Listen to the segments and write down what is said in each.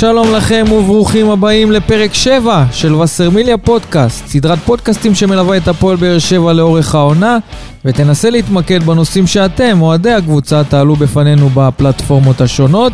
שלום לכם וברוכים הבאים לפרק 7 של וסרמיליה פודקאסט, סדרת פודקאסטים שמלווה את הפועל באר שבע לאורך העונה, ותנסה להתמקד בנושאים שאתם, אוהדי הקבוצה, תעלו בפנינו בפלטפורמות השונות.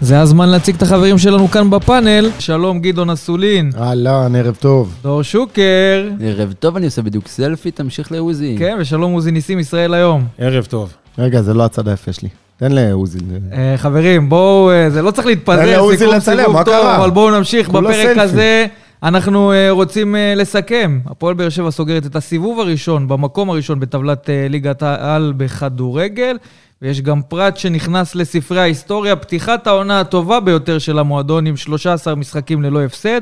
זה הזמן להציג את החברים שלנו כאן בפאנל. שלום גדעון אסולין. אהלן, ערב טוב. דור שוקר. ערב טוב, אני עושה בדיוק סלפי, תמשיך לעוזי. כן, ושלום עוזי ניסים, ישראל היום. ערב טוב. רגע, זה לא הצד היפה שלי. תן לעוזי. אה, חברים, בואו, אה, זה לא צריך להתפזר, סיכום סיבוב טוב? אבל בואו נמשיך כולו בפרק. הזה. אנחנו אה, רוצים לסכם. הפועל באר שבע סוגרת את הסיבוב הראשון, במקום הראשון בטבלת ליגת העל בכדורגל, ויש גם פרט שנכנס לספרי ההיסטוריה, פתיחת העונה הטובה ביותר של המועדון עם 13 משחקים ללא הפסד.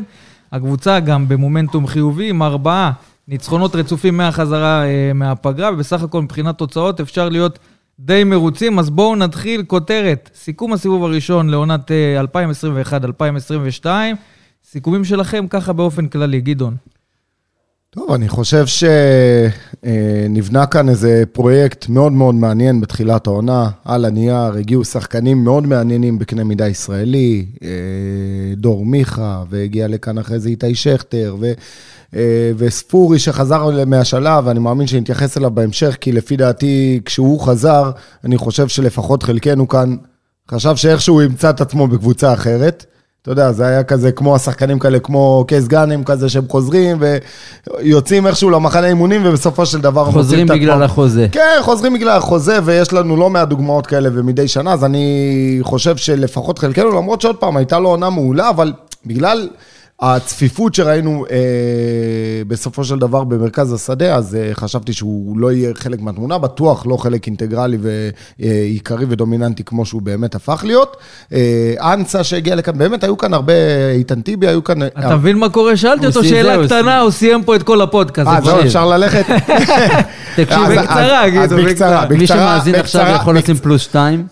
הקבוצה גם במומנטום חיובי עם ארבעה ניצחונות רצופים מהחזרה מהפגרה, ובסך הכל מבחינת תוצאות אפשר להיות די מרוצים. אז בואו נתחיל כותרת, סיכום הסיבוב הראשון לעונת אה, 2021-2022. סיכומים שלכם ככה באופן כללי, גדעון. טוב, אני חושב שנבנה כאן איזה פרויקט מאוד מאוד מעניין בתחילת העונה. על הנייר הגיעו שחקנים מאוד מעניינים בקנה מידה ישראלי, אה, דור מיכה, והגיע לכאן אחרי זה איתי שכטר, ו... אה, וספורי שחזר מהשלב, ואני מאמין שנתייחס אליו בהמשך, כי לפי דעתי, כשהוא חזר, אני חושב שלפחות חלקנו כאן חשב שאיכשהו ימצא את עצמו בקבוצה אחרת. אתה יודע, זה היה כזה כמו השחקנים כאלה, כמו קייס גאנם כזה, שהם חוזרים ויוצאים איכשהו למחנה אימונים, ובסופו של דבר חוזרים בגלל עצמם. החוזה. כן, חוזרים בגלל החוזה, ויש לנו לא מעט דוגמאות כאלה ומדי שנה, אז אני חושב שלפחות חלקנו, למרות שעוד פעם, הייתה לו עונה מעולה, אבל בגלל הצפיפות שראינו אה, בסופו של דבר במרכז השדה, אז אה, חשבתי שהוא לא יהיה חלק מהתמונה, בטוח לא חלק אינטגרלי ועיקרי ודומיננטי כמו שהוא באמת הפך להיות. אה, אנסה שהגיע לכאן, באמת היו כאן הרבה, איתן טיבי, היו כאן... אתה מבין מה קורה? שאלתי אותו שאלה זהו, קטנה, הוא סיים פה את כל הפודקאסט. אה, זה זהו. אפשר ללכת? תקשיב, בקצרה, אז- אז בקצרה, בקצרה. מי שמאזין עכשיו יכול לשים פלוס שתיים.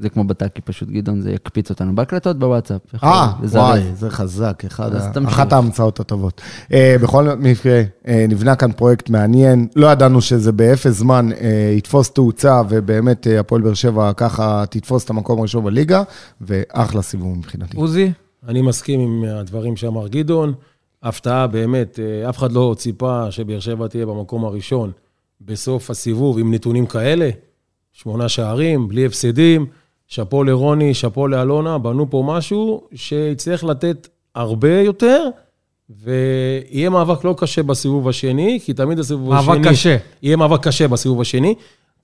זה כמו בטאקי פשוט, גדעון, זה יקפיץ אותנו. בהקלטות בוואטסאפ. אה. וואי, זה חזק, אחד אז ה-. אחת ההמצאות הטובות. אה, בכל מקרה, אה, נבנה כאן פרויקט מעניין, לא ידענו שזה באפס זמן אה, יתפוס תאוצה, ובאמת אה, הפועל באר שבע ככה תתפוס את המקום הראשון בליגה, ואחלה סיבוב מבחינתי. עוזי? אני מסכים עם הדברים שאמר גדעון. הפתעה באמת, אה, אף אחד לא ציפה שבאר שבע תהיה במקום הראשון בסוף הסיבוב עם נתונים כאלה. שמונה שערים, בלי הפסדים. שאפו לרוני, שאפו לאלונה, בנו פה משהו שיצטרך לתת הרבה יותר, ויהיה מאבק לא קשה בסיבוב השני, כי תמיד הסיבוב השני... מאבק קשה. יהיה מאבק קשה בסיבוב השני,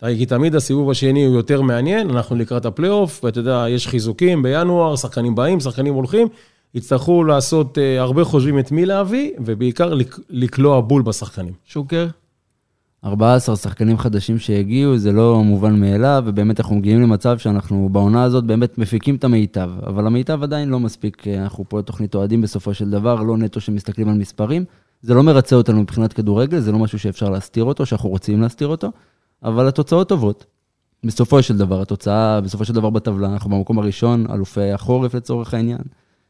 כי תמיד הסיבוב השני הוא יותר מעניין, אנחנו לקראת הפלייאוף, ואתה יודע, יש חיזוקים בינואר, שחקנים באים, שחקנים הולכים, יצטרכו לעשות אה, הרבה חושבים את מי להביא, ובעיקר לק- לקלוע בול בשחקנים. שוקר? 14 שחקנים חדשים שהגיעו, זה לא מובן מאליו, ובאמת אנחנו מגיעים למצב שאנחנו בעונה הזאת באמת מפיקים את המיטב, אבל המיטב עדיין לא מספיק, אה, אנחנו פה תוכנית אוהדים בסופו של דבר, לא נטו שמסתכלים על מספרים. זה לא מרצה אותנו מבחינת כדורגל, זה לא משהו שאפשר להסתיר אותו, שאנחנו רוצים להסתיר אותו, אבל התוצאות טובות. בסופו של דבר, התוצאה, בסופו של דבר בטבלה, אנחנו במקום הראשון, אלופי החורף לצורך העניין.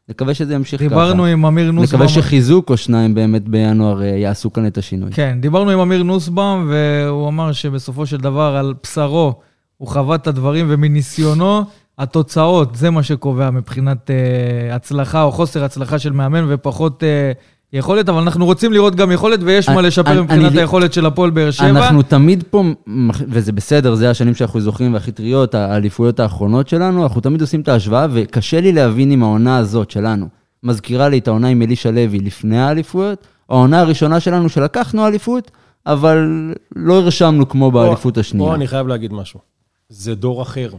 נקווה שזה ימשיך ככה. דיברנו עם אמיר נוסבאום. נקווה שחיזוק או שניים באמת בינואר אה, יעשו כאן את השינוי. כן, דיברנו עם אמיר נוסבאום, והוא אמר שבסופו של דבר על בשרו הוא חווה את הדברים, ומניסיונו, התוצאות, זה מה שקובע מבחינת אה, הצלחה או חוסר הצלחה של מאמן, ופחות אה, יכולת, אבל אנחנו רוצים לראות גם יכולת, ויש מה לשפר מבחינת היכולת של הפועל באר שבע. אנחנו תמיד פה, וזה בסדר, זה השנים שאנחנו זוכרים והכי טריות, האליפויות האחרונות שלנו, אנחנו תמיד עושים את ההשוואה, וקשה לי להבין אם העונה הזאת שלנו מזכירה לי את העונה עם אלישע לוי לפני האליפויות, או העונה הראשונה שלנו שלקחנו אליפות, אבל לא הרשמנו כמו באליפות השנייה. פה אני חייב להגיד משהו. זה דור אחר.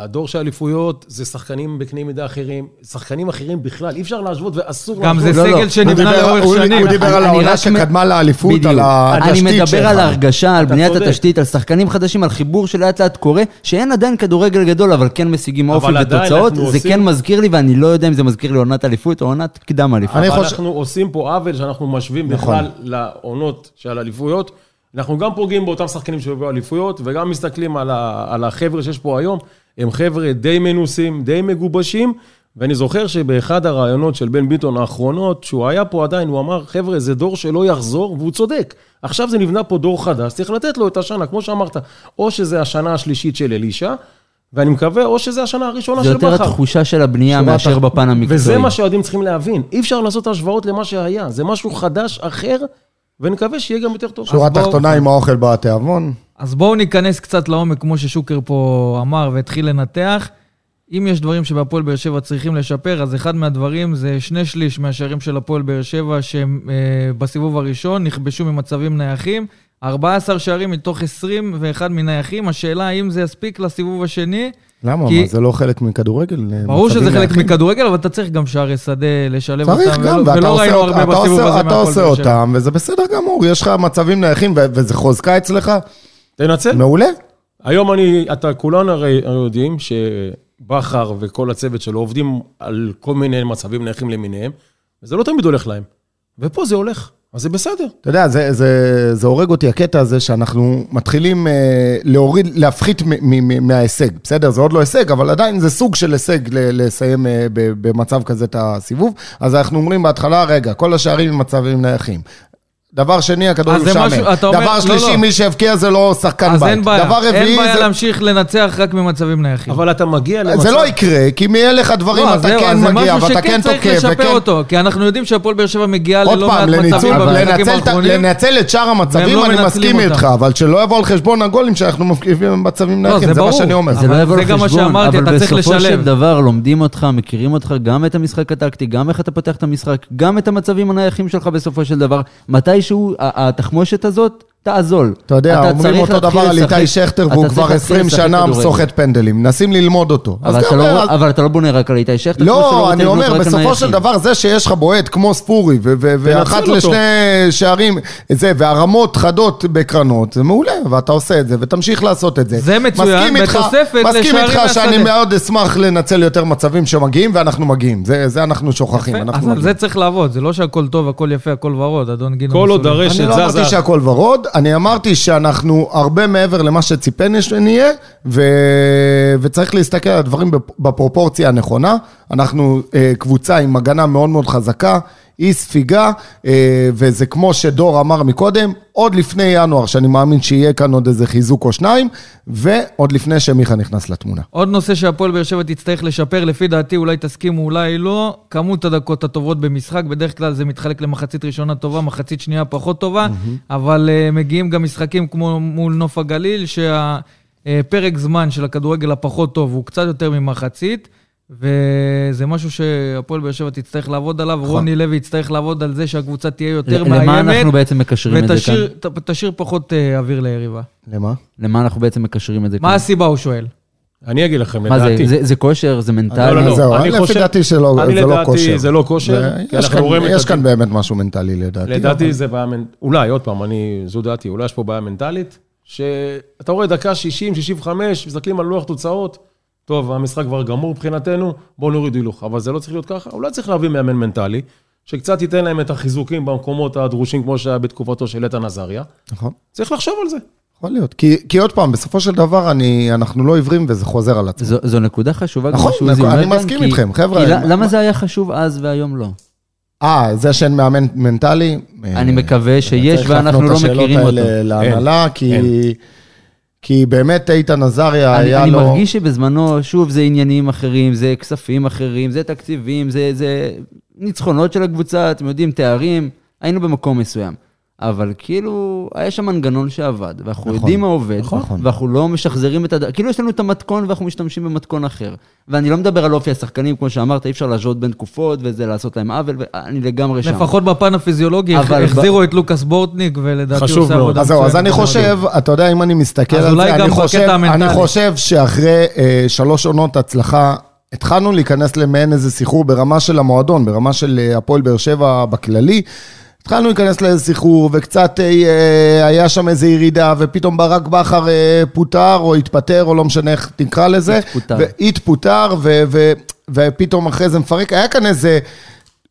הדור של האליפויות זה שחקנים בקנה מידה אחרים, שחקנים אחרים בכלל, אי אפשר להשוות ואסור גם זה להשוות. לא, סגל לא. שנבנה לאורך שנים. הוא דיבר על העונה שקדמה לאליפות, בדיוק. על התשתית אני מדבר שלך. על ההרגשה, על בניית צודק. התשתית, על שחקנים חדשים, על חיבור שלאט לאט קורה, שאין עדיין כדורגל גדול, אבל כן משיגים אופי ותוצאות. זה עושים- כן מזכיר לי, ואני לא יודע אם זה מזכיר לי עונת אליפות או עונת קדם אליפות. אני אבל חושב- אנחנו עושים פה עוול שאנחנו משווים נכון. בכלל לעונות של אליפויות. אנחנו גם פוגעים באותם שחקנים שהביאו אליפויות, וגם מסתכלים על, ה, על החבר'ה שיש פה היום. הם חבר'ה די מנוסים, די מגובשים, ואני זוכר שבאחד הראיונות של בן ביטון האחרונות, שהוא היה פה עדיין, הוא אמר, חבר'ה, זה דור שלא יחזור, והוא צודק. עכשיו זה נבנה פה דור חדש, צריך לתת לו את השנה, כמו שאמרת, או שזה השנה השלישית של אלישע, ואני מקווה, או שזה השנה הראשונה זה של יותר בכר. התחושה של הבנייה מאשר תח- בפן המקצועי. וזה מה שהאוהדים צריכים להבין. אי אפשר לעשות השוואות למה שהיה. זה משהו חדש, אחר, ונקווה שיהיה גם יותר טוב. שורה תחתונה עם האוכל בתיאבון. אז בואו ניכנס קצת לעומק, כמו ששוקר פה אמר והתחיל לנתח. אם יש דברים שבהפועל באר שבע צריכים לשפר, אז אחד מהדברים זה שני שליש מהשערים של הפועל באר שבע שהם אה, בסיבוב הראשון נכבשו ממצבים נייחים. 14 שערים מתוך 21 מנייחים. השאלה האם זה יספיק לסיבוב השני. למה? כי- מה, זה לא חלק מכדורגל? ברור מצבים שזה חלק נייחים? מכדורגל, אבל אתה צריך גם שערי שדה לשלב צריך אותם, גם, ולא- ולא עושה ראינו הרבה אתה בסיבוב עושה- הזה אתה מהפועל עושה באר שבע. אותם, וזה בסדר גמור, יש לך מצבים נייחים, וזה חוזקה אצלך, תנצל. מעולה. היום אני, אתה, כולנו הרי יודעים שבכר וכל הצוות שלו עובדים על כל מיני מצבים נייחים למיניהם, וזה לא תמיד הולך להם. ופה זה הולך, אז זה בסדר. אתה יודע, זה, זה, זה הורג אותי הקטע הזה שאנחנו מתחילים אה, להוריד, להפחית מ- מ- מ- מההישג, בסדר? זה עוד לא הישג, אבל עדיין זה סוג של הישג ל- לסיים אה, ב- במצב כזה את הסיבוב. אז אנחנו אומרים בהתחלה, רגע, כל השערים הם מצבים נייחים. דבר שני, הכדור זה משעמם. משהו- אתה אומר- דבר לא, שלישי, לא. מי שהבקיע זה לא שחקן אז בית. אין בעיה, דבר אין רביעי, בעיה זה... להמשיך לנצח רק ממצבים נייחים. אבל אתה מגיע למצב... זה לא יקרה, כי מאלך הדברים לא, אתה זהו, כן זה מגיע, משהו ואתה שכן כן צריך תוקף, לשפר וכן... אותו, כי אנחנו יודעים שהפועל באר שבע מגיעה ללא מעט לניצול, מצבים במשחקים האחרונים. לנצל את שאר המצבים, לא אני מסכים. איתך, אבל שלא יבוא על חשבון הגולים שאנחנו מפקיעים במצבים לא, נייחים, זה זה מה. שאני אומר. זה לא יבוא זה גם מה לחשבון, שאמרתי, אבל אתה צריך בסופו לשלב. של דבר לומדים אותך, מכירים אותך, גם את המשחק הטקטי, גם איך אתה פותח את המשחק, גם את המצבים הנייחים שלך בסופו של דבר. מתישהו התחמושת הזאת תאזול. אתה יודע, אומרים צריך אותו דבר על איתי שכטר, אתה והוא כבר להתחיל 20 לשחק שנה. סוחט פנדלים, מנסים ללמוד אותו. אבל אתה גם, לא- אז- אבל אתה לא בונה רק על איתי שכטר, לא, אני אומר, על בסופו של. דבר, זה שיש לך בועט כמו ספורי, ואחת אותו. לשני שערים, זה, והרמות חדות בקרנות, זה מעולה, ואתה עושה את זה, ותמשיך לעשות את זה. זה מצוין, מסכים בתוספת מסכים לשערים איתך שאני. מאוד אשמח לנצל יותר מצבים שמגיעים, ואנחנו מגיעים. זה זה אנחנו שוכחים, יפה, אנחנו אז על מגיעים. זה צריך לעבוד, זה לא שהכל טוב, הכל יפה, הכל ורוד, אדון גינו. כל עוד. הרשת אני לא זזה... אמרתי שהכל ורוד, אני אמרתי שאנחנו הרבה מעבר למה שציפינו שנהיה, ו... וצריך להסתכל על הדברים בפ- בפרופורציה הנכונה. אנחנו אה, קבוצה עם הגנה מאוד מאוד חזקה, אי ספיגה, אה, וזה כמו שדור אמר מקודם, עוד לפני ינואר, שאני מאמין שיהיה כאן עוד איזה חיזוק או שניים, ועוד לפני שמיכה נכנס לתמונה. עוד נושא שהפועל באר שבע תצטרך לשפר, לפי דעתי, אולי תסכימו, אולי לא, כמות הדקות הטובות במשחק, בדרך כלל זה מתחלק למחצית ראשונה טובה, מחצית שנייה פחות טובה, אבל uh, מגיעים גם משחקים כמו מול נוף הגליל, שהפרק זמן של הכדורגל הפחות טוב הוא קצת יותר ממחצית. וזה משהו שהפועל באר שבע תצטרך לעבוד עליו, רוני לוי יצטרך לעבוד על זה שהקבוצה תהיה יותר מאיימת. למה אנחנו בעצם מקשרים את זה כאן? ותשאיר פחות אה, אוויר ליריבה. למה? למה אנחנו בעצם מקשרים את זה כאן? מה הסיבה, הוא שואל? אני אגיד לכם, מה זה, לדעתי. זה- זה כושר, זה מנטלי? לא, לא, לא. זהו, אני לפי חושב- דעתי שלא, אני זה לא לדעתי כושר. זה לא כושר, יש כאן- יש כאן באמת משהו מנטלי לדעתי. לדעתי זה בעיה, מנ- אולי, עוד פעם, אני, זו דעתי, אולי יש פה בעיה מנטלית, שאתה רואה דקה 60, 65, מסתכלים על לוח תוצאות, טוב, המשחק כבר גמור מבחינתנו, בואו נוריד הילוך. אבל זה לא צריך להיות ככה, אולי צריך להביא מאמן מנטלי, שקצת ייתן להם את החיזוקים במקומות הדרושים, כמו שהיה בתקופתו של איתן עזריה. נכון. צריך לחשוב על זה. יכול להיות. כי, כי עוד פעם, בסופו של דבר, אני, אנחנו לא עיוורים וזה חוזר על עצמו. זו, זו נקודה חשובה, נכון, שעוזי אני מסכים כי- איתכם, חבר'ה, כי מה- למה זה היה חשוב אז והיום לא? אה, זה שאין מאמן מנטלי? אני אה, מקווה שיש צריך ואנחנו להפנות לא את השאלות מכירים אותו. האלה להנהלה, כי... אין. כי באמת איתן עזריה אני, היה אני לו... מרגיש שבזמנו, שוב, זה עניינים אחרים, זה כספים אחרים, זה תקציבים, זה, זה ניצחונות של הקבוצה, אתם יודעים, תארים, היינו במקום מסוים. אבל כאילו, היה שם מנגנון שעבד, ואנחנו נכון, יודעים מה עובד, נכון. ואנחנו לא משחזרים את הד... כאילו יש לנו את המתכון ואנחנו משתמשים במתכון אחר. ואני לא מדבר על אופי השחקנים, כמו שאמרת, אי אפשר להשוות בין תקופות וזה לעשות להם עוול, ואני לגמרי שם. לפחות בפן הפיזיולוגי, אבל החזירו את לוקאס בורטניק, ולדעתי הוא חשוב עושה. עבודה אז זהו, אז מצוינת. אני חושב, אתה יודע, אם אני מסתכל על זה, אני חושב. אני חושב שאחרי אה, שלוש עונות הצלחה, התחלנו להיכנס למעין איזה סחרור ברמה של המועדון, ברמה של אה, הפועל באר שבע בכללי. התחלנו להיכנס לאיזה סחרור, וקצת אה, היה שם איזו ירידה, ופתאום ברק בכר אה, פוטר, או התפטר, או לא משנה איך תקרא לזה. התפוטר. ו- ופתאום אחרי זה מפרק. היה כאן איזה...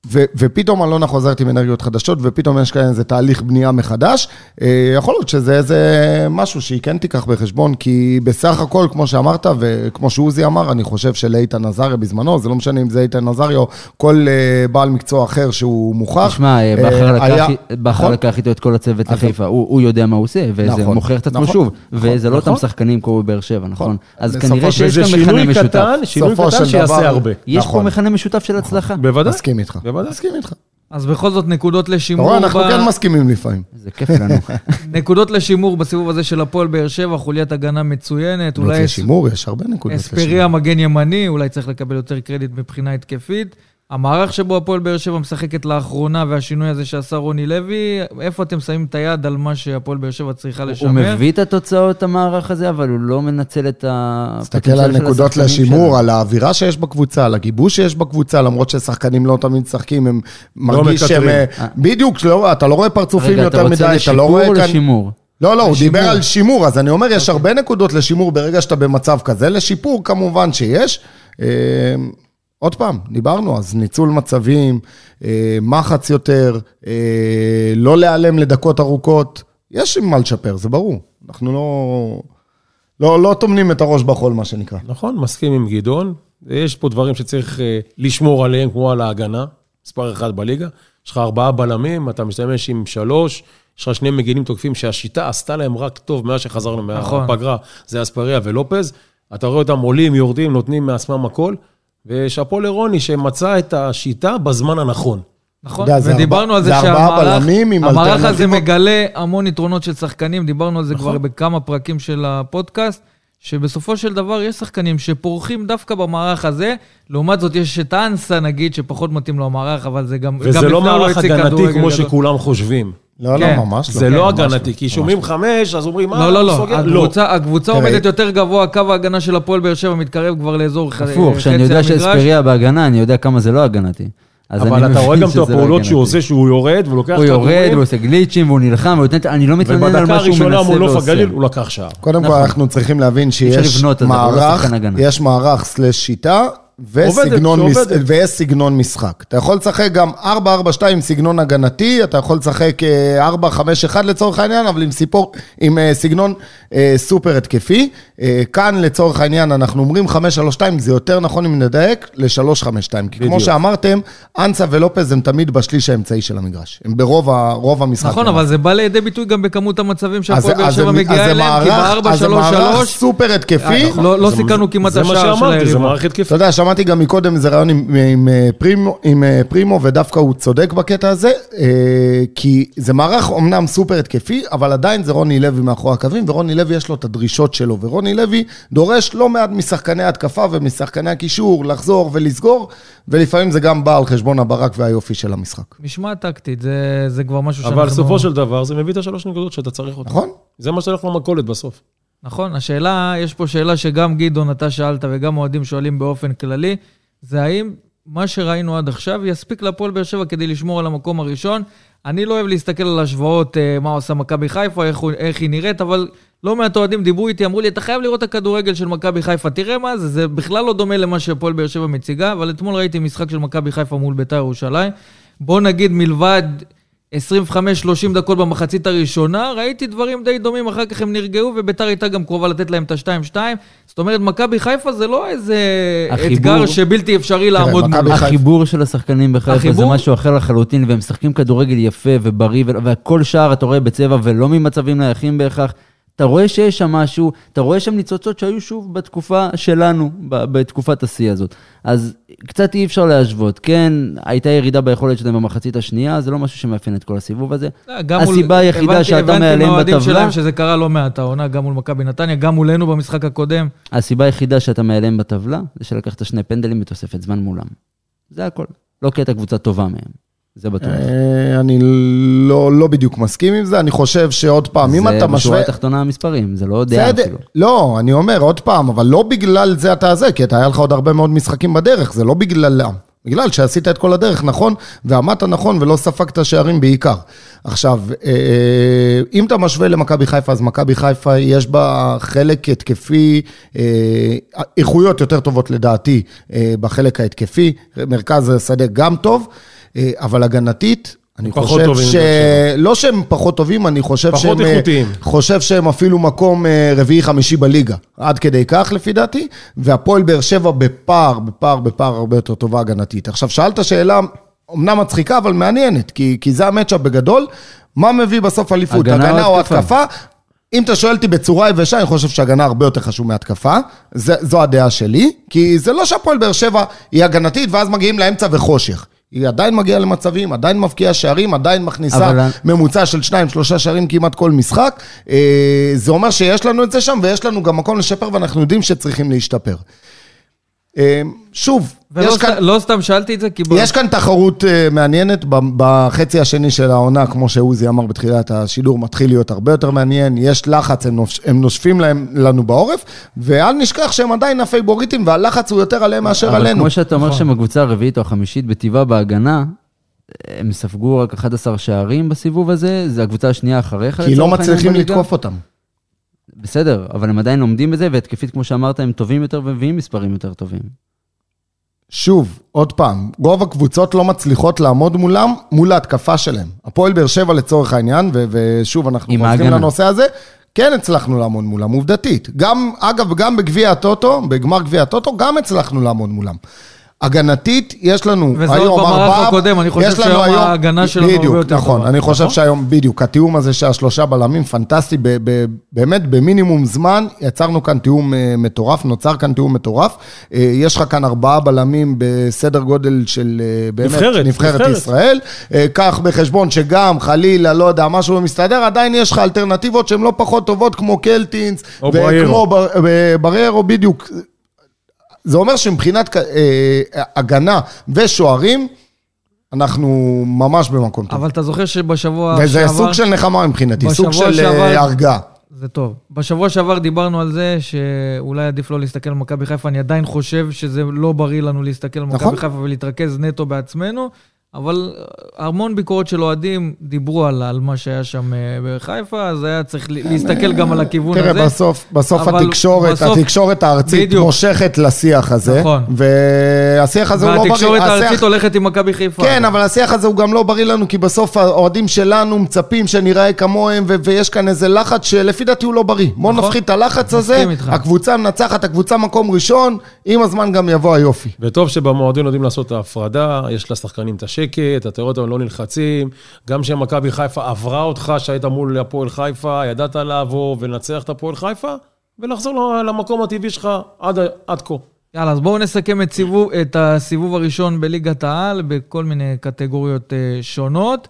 ו- ופתאום אלונה חוזרת עם אנרגיות חדשות, ופתאום יש כאן איזה תהליך בנייה מחדש. אה, יכול להיות שזה איזה משהו שהיא כן תיקח בחשבון, כי בסך הכל, כמו שאמרת, וכמו שעוזי אמר, אני חושב שלאיתן עזריה בזמנו, זה לא משנה אם זה איתן עזריה או כל אה, בעל מקצוע אחר שהוא מוכח. תשמע, אה, בכר לקח- היה- בכר נכון? לקח איתו את כל הצוות אז- לחיפה, הוא הוא יודע מה הוא עושה, וזה נכון, מוכיח את עצמו נכון, שוב. נכון, וזה לא אותם נכון. שחקנים כמו בבאר שבע, נכון? אז בסופו כנראה שיש גם מכנה שינוי משותף. קטן, שינוי קטן שיעשה הרבה. יש פה נכון. מכנה משותף של הצלחה. בוודאי. מסכים איתך. בוודאי. מסכים איתך. אז בכל זאת נקודות אתה לשימור. רואה, אנחנו כן מסכימים לפעמים. זה כיף לנו. נקודות לשימור בסיבוב הזה של הפועל באר שבע, חוליית הגנה מצוינת. נקודות אולי לשימור, יש הרבה נקודות אספריה מגן ימני, אולי צריך לקבל יותר קרדיט מבחינה התקפית. המערך שבו הפועל באר שבע משחקת לאחרונה והשינוי הזה שעשה רוני לוי, איפה אתם שמים את היד על מה שהפועל באר שבע צריכה הוא לשמר? מביא את התוצאות, המערך הזה, אבל הוא לא מנצל את ה... תסתכל על נקודות לשימור, על האווירה שיש בקבוצה, על הגיבוש שיש בקבוצה, למרות ששחקנים לא תמיד משחקים, הם מרגיש שהם... מקטרים. אה, בדיוק, לא, אתה לא רואה פרצופים רגע, אתה יותר רוצה מדי, אתה לא לשיפור רואה או כאן... לשימור? לא, לא, הוא. דיבר על שימור, אז אני אומר, יש הרבה נקודות לשימור ברגע שאתה במצב כזה, לשיפור כמובן שיש. עוד פעם, דיברנו, אז ניצול מצבים, אה, מחץ יותר, אה, לא להיעלם לדקות ארוכות, יש עם מה לשפר, זה ברור. אנחנו לא... לא, לא טומנים את הראש בחול, מה שנקרא. נכון, מסכים עם גדעון. יש פה דברים שצריך אה, לשמור עליהם, כמו על ההגנה, מספר אחד בליגה. יש לך ארבעה בלמים, אתה משתמש עם שלוש, יש לך שני מגינים תוקפים שהשיטה עשתה להם רק טוב מאז שחזרנו נכון. מהפגרה, זה אספריה ולופז. אתה רואה אותם עולים, יורדים, נותנים מעצמם הכל, ושאפו לרוני שמצא את השיטה בזמן הנכון. נכון, יודע, זה ודיברנו על זה זה שהמערך הזה. מגלה המון יתרונות של שחקנים, דיברנו על זה נכון. כבר בכמה פרקים של הפודקאסט, שבסופו של דבר יש שחקנים שפורחים דווקא במערך הזה, לעומת זאת יש את אנסה נגיד, שפחות מתאים לו המערך, אבל זה גם... וזה גם לא הוא מערך הגנתי כמו גדול. שכולם חושבים. לא, כן. לא, ממש לא. זה לא ממש הגנתי, כי ממש שומעים חמש, אז אומרים, מה, לא, לא, לא, סוגר?" הקבוצה, עומדת יותר גבוה, קו ההגנה של הפועל באר שבע מתקרב כבר לאזור ח- הפוך, חצי כשאני יודע המגרש. שאספריה בהגנה, אני יודע כמה זה לא הגנתי. אבל אתה רואה גם את לא הפעולות. שהוא עושה, שהוא יורד ולוקח הוא יורד, כדורים, הוא עושה גליצ'ים, והוא נלחם, והוא נותן- אני לא מתלונן על ובדקה מה שהוא הראשונה מנסה מול נוף ועושה. הגליל הוא לקח שער. קודם כל, נכון. אנחנו צריכים להבין שיש לא מערך. יש מערך סלש שיטה. וסגנון, מש... שעובדת. ויש סגנון משחק. אתה יכול לשחק גם 4-4-2 עם סגנון הגנתי, אתה יכול לשחק אה, 4-5-1 לצורך העניין, אבל עם, סיפור, עם אה, סגנון אה, סופר התקפי. אה, כאן לצורך העניין אנחנו אומרים 5-3-2, זה יותר נכון אם נדייק ל-3-5-2. כי כמו בדיוק. שאמרתם, אנסה ולופז הם תמיד בשליש האמצעי של המגרש. הם ברוב ה- רוב המשחק. נכון, אבל זה בא לידי ביטוי גם בכמות המצבים שהפועל זה- באר זה- שבע מגיעה זה אליהם, כי מערך- אז זה מערך ב-4-3-3 סופר התקפי. לא לא זה- סיכנו כמעט זה מה השער של שאמרתי, זה היריבה. שמעתי גם מקודם איזה רעיון עם, עם, אה, פרימו, עם אה, פרימו, ודווקא הוא צודק בקטע הזה, אה, כי זה מערך אומנם סופר התקפי, אבל עדיין זה רוני לוי מאחורי הקווים, ורוני לוי יש לו את הדרישות שלו, ורוני לוי דורש לא מעט משחקני התקפה ומשחקני הקישור לחזור ולסגור, ולפעמים זה גם בא על חשבון הברק והיופי של המשחק. משמעת טקטית, זה, זה כבר משהו שאנחנו... אבל בסופו של דבר זה מביא את השלוש נקודות שאתה צריך אותן. נכון? זה מה שהולך למכולת בסוף. נכון, השאלה, יש פה שאלה שגם גדעון, אתה שאלת וגם אוהדים שואלים באופן כללי, זה האם מה שראינו עד עכשיו יספיק להפועל באר שבע כדי לשמור על המקום הראשון. אני לא אוהב להסתכל על השוואות, אה, מה עושה מכבי חיפה, איך, איך היא נראית, אבל לא מעט אוהדים דיברו איתי, אמרו לי, אתה חייב לראות את הכדורגל של מכבי חיפה, תראה מה זה, זה בכלל לא דומה למה שהפועל באר שבע מציגה, אבל אתמול ראיתי משחק של מכבי חיפה מול בית"ר ירושלים. בוא נגיד מלבד 25-30 דקות במחצית הראשונה, ראיתי דברים די דומים, אחר כך הם נרגעו, וביתר הייתה גם קרובה לתת להם את ה-2-2. זאת אומרת, מכבי חיפה זה לא איזה החיבור- אתגר שבלתי אפשרי לעמוד מכבי מולו. חיפה- החיבור של השחקנים בחיפה זה החיבור? משהו אחר לחלוטין, והם משחקים כדורגל יפה ובריא, ו- והכל שער אתה רואה בצבע ולא ממצבים נייחים בהכרח. אתה רואה שיש שם משהו, אתה רואה שם ניצוצות שהיו שוב בתקופה שלנו, בתקופת השיא הזאת. אז קצת אי אפשר להשוות. כן, הייתה ירידה ביכולת שלהם במחצית השנייה, זה לא משהו שמאפיין את כל הסיבוב הזה. לא, גם מול- הסיבה היחידה הבנתי- שאתה הבנתי מעליהם מהאוהדים בטבלה, שלהם שזה קרה לא מעט העונה, גם מול מכבי נתניה, גם מולנו במשחק הקודם. הסיבה היחידה שאתה מעליהם בטבלה, זה שלקחת שני פנדלים בתוספת זמן מולם. זה הכל. לא כי הייתה קבוצה טובה מהם. זה בטוח. אה, אני לא, לא בדיוק מסכים עם זה, אני חושב שעוד פעם, אם אתה זה משווה... בשורה התחתונה המספרים, זה לא דעה אפילו. לא, אני אומר עוד פעם, אבל לא בגלל זה אתה זה, כי אתה היה לך עוד הרבה מאוד משחקים בדרך, זה לא בגללם. בגלל שעשית את כל הדרך נכון, ועמדת נכון ולא ספגת שערים בעיקר. עכשיו, אה, אם אתה משווה למכבי חיפה, אז מכבי חיפה יש בה חלק התקפי, אה, איכויות יותר טובות לדעתי אה, בחלק ההתקפי, מרכז השדה גם טוב. אה, אבל הגנתית, אני פחות חושב ש... לא שהם פחות טובים, אני חושב פחות שהם... אה, איכותיים. חושב שהם אפילו מקום אה, רביעי-חמישי בליגה. עד כדי כך, לפי דעתי. והפועל באר שבע בפער, בפער, בפער הרבה יותר טובה הגנתית. עכשיו, שאלת שאלה, אמנם מצחיקה, אבל מעניינת, כי, כי זה המצ'אפ בגדול. מה מביא בסוף אליפות? הגנה הגנה או התקפה? התקפה? אם אתה שואל אותי בצורה יבשה, אני חושב שהגנה הרבה יותר חשוב מהתקפה. זה, זו הדעה שלי, כי זה לא שהפועל באר שבע היא הגנתית, ואז מגיעים לאמצע וחושך. היא עדיין מגיעה למצבים, עדיין מבקיעה שערים, עדיין מכניסה אבל- ממוצע של שניים, שלושה שערים כמעט כל משחק. אה, זה אומר שיש לנו את זה שם, ויש לנו גם מקום לשפר, ואנחנו יודעים שצריכים להשתפר. אה, שוב, ולא יש סת- כאן... לא סתם שאלתי את זה, כי... יש כאן תחרות אה, מעניינת, בחצי השני של העונה, כמו שעוזי אמר בתחילת השידור, מתחיל להיות הרבה יותר מעניין, יש לחץ, הם, נוש, הם נושפים להם, לנו בעורף, ואל נשכח שהם עדיין הפייבוריטים, והלחץ הוא יותר עליהם מאשר אבל עלינו. כמו שאתה אומר נכון. שהם הקבוצה הרביעית או החמישית בטבעה בהגנה, הם ספגו רק 11 שערים בסיבוב הזה, זה הקבוצה השנייה אחריך. כי לא מצליחים. לתקוף אותם. בסדר, אבל הם עדיין לומדים בזה, והתקפית, כמו שאמרת, הם טובים יותר ומביאים מספרים יותר טובים. שוב, עוד פעם, רוב הקבוצות לא מצליחות לעמוד מולם, מול ההתקפה שלהם. הפועל באר שבע לצורך העניין, ו- ושוב, אנחנו חוזרים. לנושא הזה, כן הצלחנו לעמוד מולם, עובדתית. גם, אגב, גם בגביע הטוטו, בגמר גביע הטוטו, גם הצלחנו לעמוד מולם. הגנתית, יש לנו וזה היום עוד במערך ארבעה... הקודם, אני חושב שהיום היום- ההגנה שלנו הרבה יותר נכון, טובה. אני חושב נכון? שהיום, בדיוק, התיאום הזה של השלושה בלמים, פנטסטי, ב- ב- באמת במינימום זמן, יצרנו כאן תיאום אה, מטורף, נוצר כאן תיאום מטורף. אה, יש לך כאן ארבעה בלמים בסדר גודל של אה, באמת, נבחרת, נבחרת נבחרת. ישראל. אה, קח בחשבון שגם, חלילה, לא יודע, משהו לא מסתדר, עדיין יש לך אלטרנטיבות שהן לא פחות טובות, כמו קלטינס, או וכמו בריירו. בר- בריירו, בדיוק. זה אומר שמבחינת אה, הגנה ושוערים, אנחנו ממש במקום טוב. אבל אתה זוכר שבשבוע וזה סוג של נחמה מבחינתי, סוג של שעבר- אה, הרגעה. זה טוב. בשבוע שעבר דיברנו על זה שאולי עדיף לא להסתכל על מכבי חיפה, אני עדיין חושב שזה לא בריא לנו להסתכל על נכון. מכבי חיפה ולהתרכז נטו בעצמנו, אבל אה, המון ביקורות של אוהדים דיברו על, על מה שהיה שם אה, בחיפה, אז היה צריך ל- להסתכל גם על הכיוון תראה, הזה. בסוף, בסוף אבל התקשורת, בסוף- התקשורת הארצית בדיוק. מושכת לשיח הזה, נכון. והשיח הזה הוא לא בריא. והתקשורת השיח- הארצית הולכת עם מכבי חיפה. כן, אבל השיח הזה הוא גם לא בריא לנו, כי בסוף האוהדים שלנו מצפים שניראה כמוהם, ו- ויש כאן איזה לחץ שלפי דעתי הוא לא בריא. בוא נכון. נפחית את הלחץ הזה, איתך. הקבוצה מנצחת, הקבוצה מקום ראשון, עם הזמן גם יבוא היופי. וטוב שבמועדון יודעים לעשות את ההפרדה, יש לשחקנים את השקט, אתה רואה אותם לא נלחצים. גם כשמכבי חיפה עברה אותך, שהיית מול הפועל חיפה, ידעת לעבור ולנצח את הפועל חיפה, ולחזור למקום הטבעי שלך עד, עד כה. יאללה, אז בואו נסכם את, סיבוב, את הסיבוב הראשון בליגת העל בכל מיני קטגוריות אה, שונות.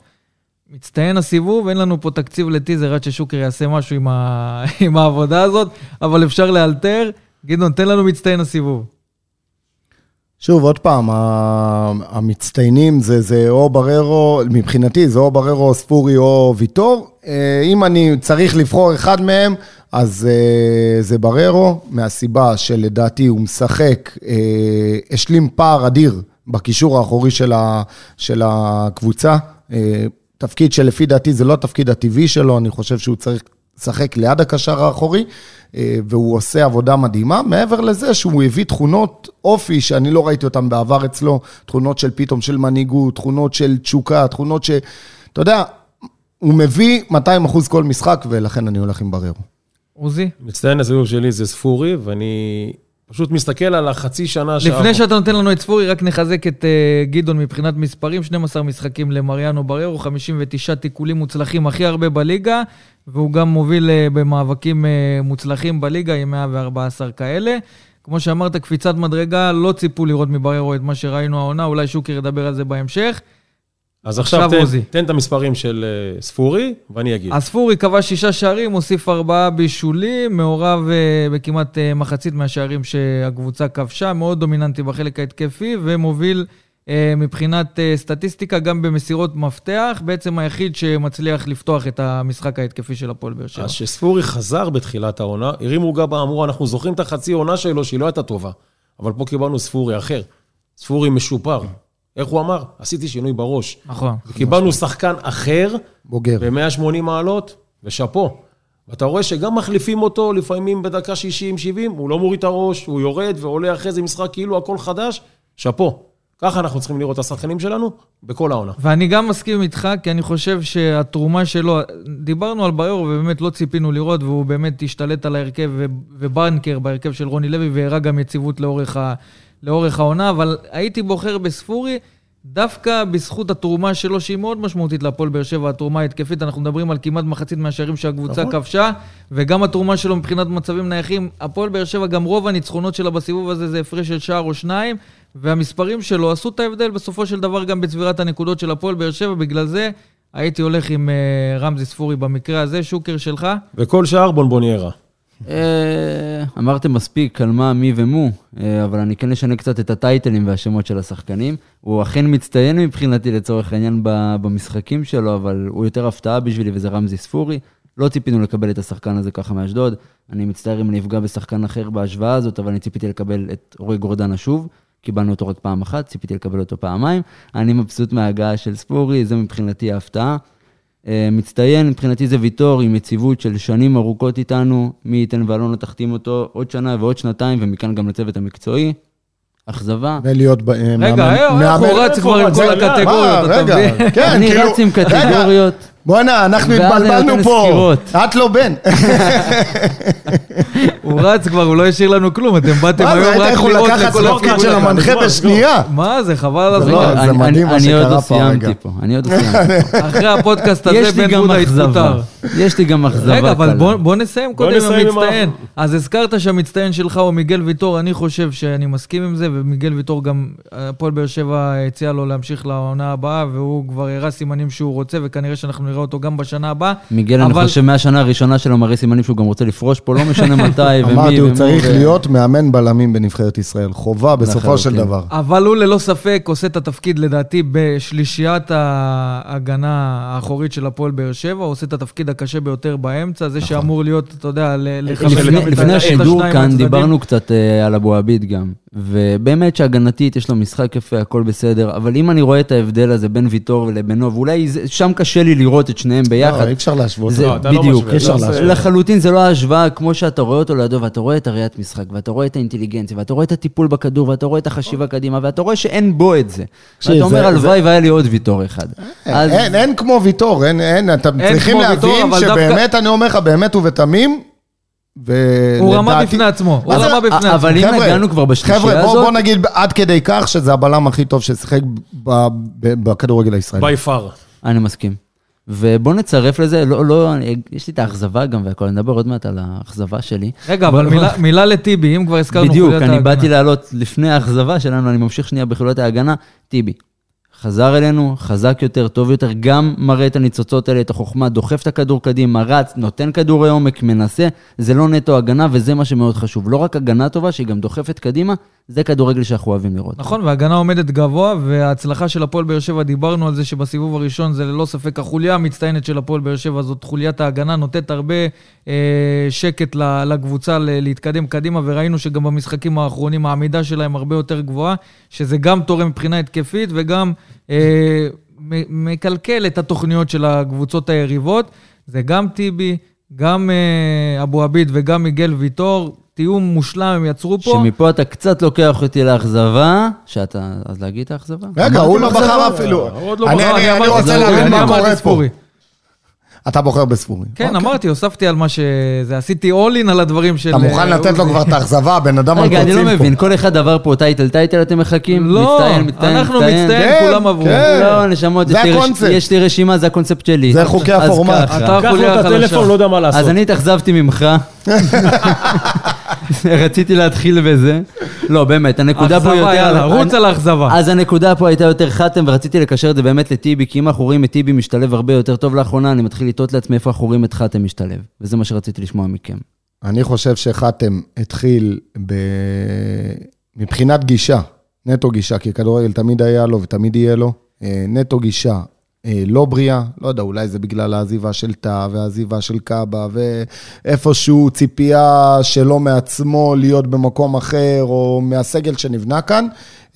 מצטיין הסיבוב, אין לנו פה תקציב לטיזר עד ששוקר יעשה משהו עם, ה... עם העבודה הזאת, אבל אפשר לאלתר. גדעון, תן לנו מצטיין הסיבוב. שוב, עוד פעם, המצטיינים זה, זה או בררו, מבחינתי זה או בררו, ספורי או ויטור. אה, אם אני צריך לבחור אחד מהם, אז אה, זה בררו, מהסיבה שלדעתי הוא משחק, אה, השלים פער אדיר בקישור האחורי של, ה, של הקבוצה. תפקיד שלפי דעתי זה לא התפקיד הטבעי שלו, אני חושב שהוא צריך לשחק ליד הקשר האחורי, אה, והוא עושה עבודה מדהימה. מעבר לזה שהוא הביא תכונות אופי שאני לא ראיתי אותן בעבר אצלו, תכונות של פתאום של מנהיגות, תכונות של תשוקה, תכונות ש... אתה יודע, הוא מביא 200 אחוז כל משחק, ולכן אני הולך עם בררו. עוזי? מצטיין הסיבוב שלי זה ספורי, ואני פשוט מסתכל על החצי שנה שה- לפני שאתה נותן לנו את ספורי, רק נחזק את uh, גדעון מבחינת מספרים. 12 משחקים למריאנו בררו, 59 תיקולים מוצלחים, הכי הרבה בליגה, והוא גם מוביל uh, במאבקים uh, מוצלחים בליגה עם 114 כאלה. כמו שאמרת, קפיצת מדרגה, לא ציפו לראות מבררו את מה שראינו העונה, אולי שוקר ידבר על זה בהמשך. אז עכשיו עכשיו תן, עוזי. תן את המספרים של אה, ספורי, ואני אגיד. הספורי כבש שישה שערים, הוסיף ארבעה בישולים, מעורב אה, בכמעט אה, מחצית מהשערים שהקבוצה כבשה, מאוד דומיננטי בחלק ההתקפי, ומוביל אה, מבחינת אה, סטטיסטיקה גם במסירות מפתח, בעצם היחיד שמצליח לפתוח את המשחק ההתקפי של הפועל באר שבע. אז כשספורי חזר בתחילת העונה, הרימו גבה, אמרו, אנחנו זוכרים את החצי עונה שלו, שהיא לא הייתה טובה. אבל פה קיבלנו ספורי אחר. ספורי משופר. איך הוא אמר? עשיתי שינוי בראש. נכון. קיבלנו שחקן אחר, בוגר. ב-180 מעלות, ושאפו. ואתה רואה שגם מחליפים אותו לפעמים בדקה 60-70, הוא לא מוריד את הראש, הוא יורד ועולה אחרי זה משחק כאילו הכל חדש, שאפו. ככה אנחנו צריכים לראות את השחקנים שלנו בכל העונה. ואני גם מסכים איתך, כי אני חושב שהתרומה שלו, דיברנו על ביור ובאמת לא ציפינו לראות, והוא באמת השתלט על ההרכב ובנקר בהרכב של רוני לוי, והראה גם יציבות לאורך, ה, לאורך העונה, אבל הייתי בוחר בספורי. דווקא בזכות התרומה שלו, שהיא מאוד משמעותית להפועל באר שבע, התרומה ההתקפית, אנחנו מדברים על כמעט מחצית מהשערים שהקבוצה נכון. כבשה, וגם התרומה שלו מבחינת מצבים נייחים. הפועל באר שבע, גם רוב הניצחונות שלה בסיבוב הזה זה הפרש של שער או שניים, והמספרים שלו עשו את ההבדל בסופו של דבר גם בצבירת הנקודות של הפועל באר שבע, בגלל זה הייתי הולך עם אה, רמזי ספורי במקרה הזה. שוקר שלך? וכל שאר בונבוניירה. אה, אמרתם מספיק על מה, מי ומו, אה, אבל אני כן אשנה קצת את הטייטלים והשמות של השחקנים. הוא אכן מצטיין מבחינתי לצורך העניין במשחקים שלו, אבל הוא יותר הפתעה בשבילי וזה רמזי ספורי. לא ציפינו לקבל את השחקן הזה ככה מאשדוד. אני מצטער אם אני אפגע בשחקן אחר בהשוואה הזאת, אבל אני ציפיתי לקבל את רועי גורדנה שוב. קיבלנו אותו רק פעם אחת, ציפיתי לקבל אותו פעמיים. אני מבסוט מההגעה של ספורי, זה מבחינתי ההפתעה. אה, מצטיין, מבחינתי זה ויטור עם יציבות של שנים ארוכות איתנו, מי ייתן ואלונה תחתים אותו עוד שנה ועוד שנתיים, ומכאן גם לצוות המקצועי. אכזבה. ולהיות ב- אה, רגע, מאמן- אה, איך הוא רץ כבר עם כל רגע, הקטגוריות, מה, אתה רגע, מבין? כן, אני רץ עם רגע, קטגוריות. בואנה, אנחנו התבלבלנו פה. את לא בן. הוא רץ כבר, הוא לא השאיר לנו כלום, אתם באתם מה זה, היום היית רק יכול לראות לקחת סלוקה של. המנחה בשנייה. מה זה, חבל על לא, הזמן. זה אני- מדהים מה שקרה לא פה הרגע. סיימתי פה, אני עוד לא סיימתי. אחרי הפודקאסט הזה, יש לי בן גם בודה. התפוטר. יש לי גם אכזבה רגע, אבל. בוא, נסיים קודם עם המצטיין. אז הזכרת שהמצטיין שלך הוא מיגל ויטור, אני חושב שאני מסכים עם זה, ומיגל ויטור גם, הפועל באר שבע הציע לו להמשיך לעונה הבאה, והוא כבר הראה סימנים שהוא רוצה, וכנראה שאנחנו נראה אותו גם בשנה הבאה. מיגל, אני אבל- חושב מהשנה הראשונה שלו מראה סימנים שהוא גם רוצה לפרוש פה, לא משנה מתי ומי אמרתי, הוא צריך ו- להיות מאמן בלמים בנבחרת ישראל. חובה בסופו של לחלוטין. דבר. אבל הוא ללא ספק עושה את התפקיד, לדעתי, בשלישיית ההגנה האחורית של הפועל באר שבע, הוא עושה את התפקיד הקשה ביותר באמצע, זה שאמור להיות, אתה יודע, ל- לחבר לפני, את השידור כאן. דיברנו קצת אה, על אבו עביד גם, ובאמת שהגנתית יש לו משחק יפה, הכל בסדר, אבל אם אני רואה את ההבדל הזה בין ויטור לבינו, ואולי זה- שם קשה לי לראות את שניהם ביחד. לא, אי אפשר להשוות. זה לא, אתה לא בדיוק, משווה, אפשר אתה עושה- לחלוטין זה לא ההשוואה כמו שאתה רואה אותו לידו, ואתה רואה את הראיית משחק, ואתה רואה את האינטליגנציה, ואתה רואה את הטיפול בכדור, ואתה רואה את החשיבה קדימה, ואתה רואה שאין בו את זה. ואתה אומר, זה- הלוואי והיה לי עוד ויטור אחד. אז אין, אין כמו ויטור, אין, אין, אתם אין צריכים להבין שבאמת, אני אומר לך, באמת ובתמים, ולדעתי... הוא רמה בפני עצמו, הוא רמה בפני עצמו. אבל אם חבר'ה, נגענו כבר בשלישייה חבר'ה, בוא, הזאת- בוא נגיד עד כדי כך שזה הבלם הכי טוב ששיחק ב- ב- בכדורגל הישראלי. בי פאר. אני מסכים. ובוא נצרף לזה, לא, לא, יש לי את האכזבה גם והכל, אני אדבר עוד מעט על האכזבה שלי. רגע, אבל מילה- מילה לטיבי, אם כבר הזכרנו בדיוק, אני. באתי לעלות לפני האכזבה שלנו, אני ממשיך שנייה בחילוט ההגנה. טיבי, חזר אלינו, חזק יותר, טוב יותר, גם מראה את הניצוצות האלה, את החוכמה, דוחף את הכדור קדימה, רץ, נותן כדורי עומק, מנסה, זה לא נטו הגנה, וזה מה שמאוד חשוב. לא רק הגנה טובה, שהיא גם דוחפת קדימה, זה כדורגל שאנחנו אוהבים לראות. נכון, וההגנה עומדת גבוה, וההצלחה של הפועל באר שבע, דיברנו על זה שבסיבוב הראשון זה ללא ספק החוליה המצטיינת של הפועל באר שבע, זאת חוליית ההגנה, נותנת הרבה אה, שקט לקבוצה להתקדם קדימה, וראינו שגם במשחקים האחרונים העמידה שלהם הרבה יותר גבוהה, שזה גם תורם מבחינה התקפית וגם אה, מקלקל את התוכניות של הקבוצות היריבות. זה גם טיבי, גם אה, אבו עביד וגם מיגל ויטור, תיאום מושלם הם יצרו פה. שמפה אתה קצת לוקח אותי לאכזבה, שאתה, אז להגיד את האכזבה? רגע, הוא לא בחר באכזבה. אפילו. לא אני- רוצה ספורי, להבין מה קורה פה. אתה בוחר בספורי. כן, אוקיי. אמרתי, הוספתי על מה שזה, עשיתי all in על הדברים של... אתה מוכן אה, לתת לו. כבר את האכזבה, הבן אדם על רגע, אני לא. מבין, כל אחד עבר פה טייטל טייטל אתם מחכים? לא, מצטיין, מצטיין, אנחנו מצטיין. כן, כולם עברו. כן. לא, נשמות, זה יש לי רש- הקונספט. יש לי רשימה, זה הקונספט שלי. זה חוקי אז הפורמט. ככה. אתה קח לו את. הטלפון, לא יודע מה לעשות. אז אני התאכזבתי ממך. רציתי להתחיל בזה. לא, באמת, הנקודה פה יותר... אכזבה, יאללה, רוץ על האכזבה. אז הנקודה פה הייתה יותר חתם, ורציתי לקשר את זה באמת לטיבי, כי אם אנחנו רואים את טיבי משתלב הרבה יותר טוב לאחרונה, אני מתחיל לתהות לעצמי איפה אנחנו רואים את חתם משתלב. וזה מה שרציתי לשמוע מכם. אני חושב שחתם התחיל ב... מבחינת גישה, נטו גישה, כי כדורגל תמיד היה לו ותמיד יהיה לו. אה, נטו גישה לא בריאה, לא יודע, אולי זה בגלל העזיבה של טאה והעזיבה של קאבה, ואיפשהו ציפייה שלו מעצמו להיות במקום אחר, או מהסגל שנבנה כאן.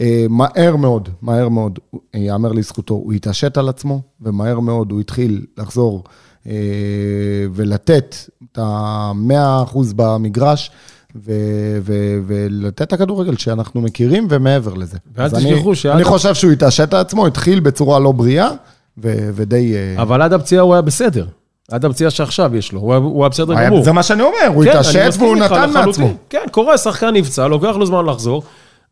אה, מהר מאוד, מהר מאוד, אה, יאמר לזכותו, הוא התעשת על עצמו, ומהר מאוד הוא התחיל לחזור אה, ולתת את ה-100% במגרש. ו- ו- ולתת את הכדורגל שאנחנו מכירים ומעבר לזה. ואל תשכחו שעד- אני חושב שהוא התעשת את עצמו, התחיל בצורה לא בריאה, ודי... אה, אבל עד הפציעה הוא היה בסדר. עד הפציעה שעכשיו יש לו, הוא היה- בסדר גמור. זה מה שאני אומר, הוא כן, התעשת והוא נתן. מעצמו. כן, קורה, שחקן נפצע, לוקח לו זמן לחזור,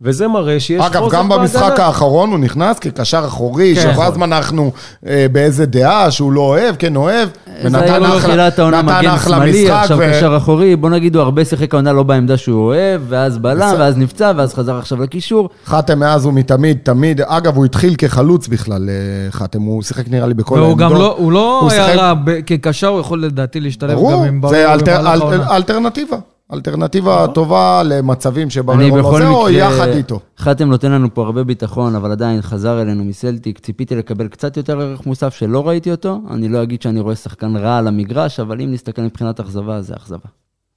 וזה מראה שיש אגב, חוזק גם במשחק בהגנה. האחרון הוא נכנס כקשר אחורי, כן. שכל הזמן אנחנו אה, באיזה דעה שהוא לא אוהב, כן אוהב, זה היה לו בתחילת העונה נתן מגן אחלה שמאלי, משחק, עכשיו ו- קשר אחורי, בוא נגיד הוא הרבה שיחק העונה לא בעמדה שהוא אוהב, ואז בלם. ואז נפצע, ואז חזר עכשיו לקישור. חתם מאז ומתמיד, תמיד, אגב, הוא התחיל כחלוץ בכלל, אה, חתם, הוא שיחק נראה לי בכל והוא גם לא, הוא לא הוא היה שיחק- רע, כקשר הוא יכול לדעתי להשתלב ברור, גם עם זה אל- העונה. אלטרנטיבה. אלטרנטיבה טובה למצבים שבררו לא זה, או יחד איתו. חתם נותן לנו פה הרבה ביטחון, אבל עדיין חזר אלינו מסלטיק, ציפיתי לקבל קצת יותר ערך מוסף שלא ראיתי אותו. אני לא אגיד שאני רואה שחקן רע על המגרש, אבל אם נסתכל מבחינת אכזבה, זה אכזבה.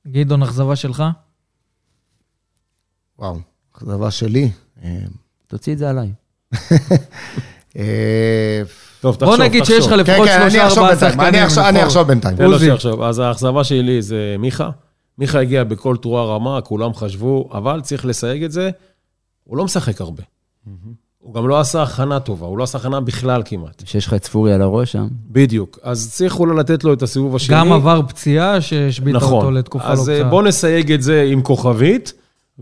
גדעון, אכזבה שלך? וואו, אכזבה שלי. אה, תוציא את זה עליי. אה, טוב, תחשוב, בוא נגיד שיש לך. כן, לפחות כן, אני שלושה אחשוב ארבעה שחקנים. אני אחשוב- אני לבחור. אחשוב בינתיים. תן לו. שיחשוב. אז האכזבה שלי זה מיכה. מיכה הגיע בכל תרועה רמה, כולם חשבו, אבל צריך לסייג את זה, הוא לא משחק הרבה. הוא גם לא עשה הכנה טובה, הוא לא עשה הכנה בכלל כמעט. שיש לך את ספורי על הראש שם. בדיוק. אז צריך אולי לתת לו את הסיבוב השני. גם עבר פציעה שהשביתה אותו נכון. לתקופה לא אז אה, קצרה. בואו נסייג את זה עם כוכבית,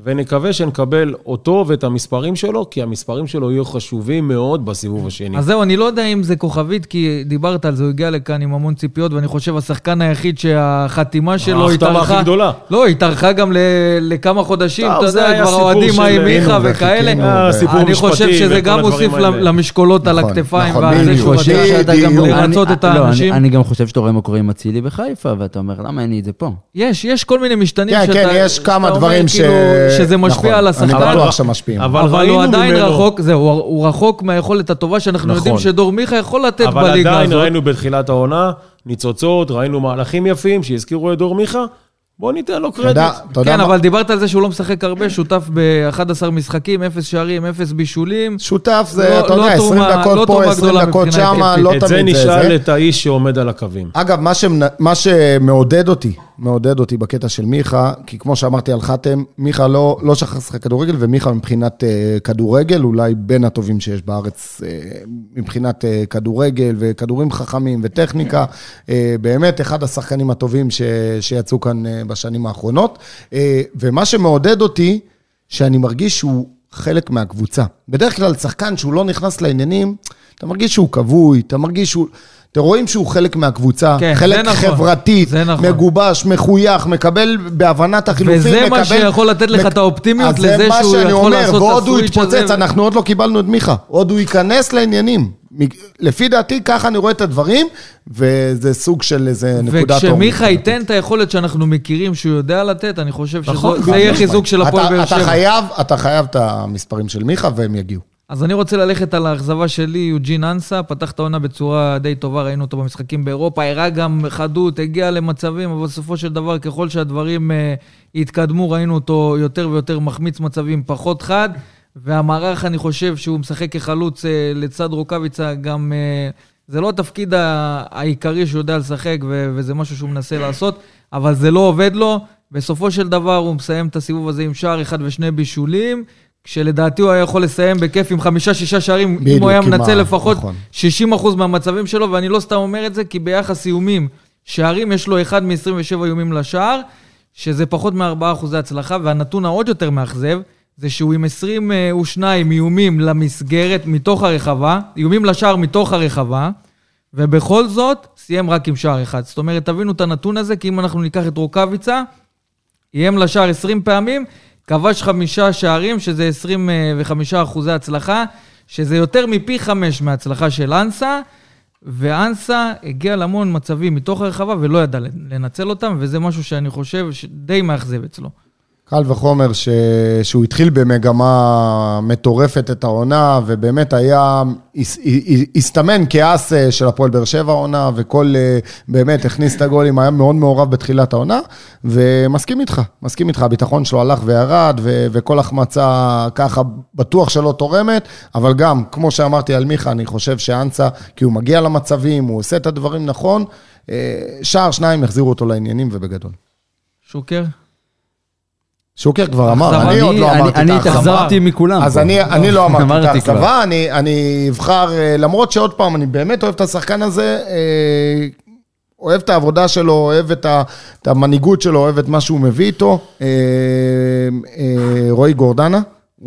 ונקווה שנקבל אותו ואת המספרים שלו, כי המספרים שלו יהיו חשובים מאוד בסיבוב השני. אז זהו, אני לא יודע אם זה כוכבית, כי דיברת על זה, הוא הגיע לכאן עם המון ציפיות, ואני חושב השחקן היחיד שהחתימה שלו ההחתמה התארכה... הכי גדולה. לא, התארכה גם ל- לכמה חודשים, טוב, אתה יודע, כבר של- מה עם מיכה וכאלה. אה, אני חושב שזה גם מוסיף. למשקולות על נכון, הכתפיים, נכון, ועל שהוא רצה. שאתה גם. לרצות אני- את לא, האנשים. אני גם חושב שאתה רואה מה קורה עם אצילי בחיפה, ואתה אומר, למה אין לי את זה פה? יש, יש כל מיני משתנים כן, שאתה... כן, יש כמה דברים ש... שזה משפיע נכון, על השחקן. אני אבל- בטוח שמשפיעים. אבל אבל הוא עדיין ממנו- רחוק, זהו, הוא- הוא רחוק מהיכולת הטובה שאנחנו נכון. יודעים שדור מיכה יכול לתת אבל בליגה עדיין הזאת. ראינו בתחילת העונה ניצוצות, ראינו מהלכים יפים שהזכירו את דור מיכה. בואו ניתן לו קרדיט. תודה. כן, מה- אבל דיברת על זה שהוא לא משחק הרבה, שותף ב-11 משחקים, אפס שערים, אפס בישולים. שותף זה, לא- אתה לא יודע, 20 תרומה- דקות לא פה, תרומה 20 גדולה דקות היקפית. לא את זה תמיד זה נשאל. את האיש שעומד על הקווים. אגב. מה שמעודד אותי, מעודד אותי בקטע של מיכה, כי כמו שאמרתי על חתם, מיכה לא, לא שכח לשחק כדורגל, ומיכה מבחינת uh, כדורגל, אולי בין הטובים שיש בארץ, uh, מבחינת uh, כדורגל וכדורים חכמים וטכניקה, uh, באמת אחד השחקנים הטובים ש... שיצאו כאן uh, בשנים האחרונות. Uh, ומה שמעודד אותי, שאני מרגיש שהוא חלק מהקבוצה. בדרך כלל שחקן שהוא לא נכנס לעניינים, אתה מרגיש שהוא כבוי, אתה מרגיש שהוא... אתם רואים שהוא חלק מהקבוצה, כן, חלק זה נכון, חברתית, זה נכון. מגובש, מחוייך, מקבל בהבנת החילופים, וזה מה מקבל- שיכול לתת לך את האופטימיות אז לזה זה מה שהוא שאני יכול אומר, לעשות את ועוד הוא הסוויץ' הזה. יתפוצץ, אנחנו עוד לא קיבלנו את מיכה, עוד הוא ייכנס לעניינים. לפי דעתי, ככה אני רואה את הדברים, וזה סוג של איזה נקודת אור. וכשמיכה. ייתן את היכולת שאנחנו מכירים שהוא יודע לתת, אני חושב נכון, שזה זה יהיה. חיזוק של הפועל באר שבע. אתה חייב את המספרים של מיכה, והם יגיעו. אז אני רוצה ללכת על האכזבה שלי, יוג'ין אנסה, פתח את העונה בצורה די טובה, ראינו אותו במשחקים באירופה, הראה גם חדות, הגיע למצבים, אבל בסופו של דבר, ככל שהדברים אה, התקדמו, ראינו אותו יותר ויותר מחמיץ מצבים, פחות חד, והמערך, אני חושב שהוא משחק כחלוץ אה, לצד רוקאביצה, גם... אה, זה לא התפקיד העיקרי שהוא יודע לשחק, ו- וזה משהו שהוא מנסה לעשות, אבל זה לא עובד לו. בסופו של דבר הוא מסיים את הסיבוב הזה עם שער אחד ושני בישולים, כשלדעתי הוא היה יכול לסיים בכיף עם חמישה-שישה שערים, אם בדיוק, הוא היה מנצל לפחות נכון. 60% מהמצבים שלו, ואני לא סתם אומר את זה, כי ביחס איומים, שערים יש לו אחד מ-27 איומים לשער, שזה פחות מ-4% הצלחה, והנתון העוד יותר מאכזב, זה שהוא עם 22 איומים למסגרת מתוך הרחבה, איומים לשער מתוך הרחבה, ובכל זאת סיים רק עם שער אחד. זאת אומרת, תבינו את הנתון הזה, כי אם אנחנו ניקח את רוקאביצה, איים לשער 20 פעמים, כבש חמישה שערים, שזה 25 אחוזי הצלחה, שזה יותר מפי חמש מההצלחה של אנסה, ואנסה הגיע להמון מצבים מתוך הרחבה ולא ידע לנצל אותם, וזה משהו שאני חושב שדי מאכזב אצלו. קל וחומר ש... שהוא התחיל במגמה מטורפת את העונה, ובאמת היה, הס- הסתמן כאס אה, של הפועל באר שבע העונה, וכל, אה, באמת הכניס את הגולים, היה מאוד מעורב בתחילת העונה, ומסכים איתך, מסכים איתך, הביטחון שלו הלך וירד, ו... וכל החמצה ככה בטוח שלא תורמת, אבל גם, כמו שאמרתי על מיכה, אני חושב שאנסה, כי הוא מגיע למצבים, הוא עושה את הדברים נכון, אה, שער שניים יחזירו אותו לעניינים ובגדול. שוקר? שוקר כבר אמר. אני עוד לא אני- אמרתי אני את האכזבה. התאכזבתי מכולם. אז. אני, אני לא אמרתי את. האכזבה, אני, אני אבחר, אה, למרות שעוד פעם, אני באמת אוהב את השחקן הזה, אה, אוהב את העבודה שלו, אוהב את, ה, את המנהיגות שלו, אוהב את מה שהוא מביא איתו. אה, אה, רועי גורדנה.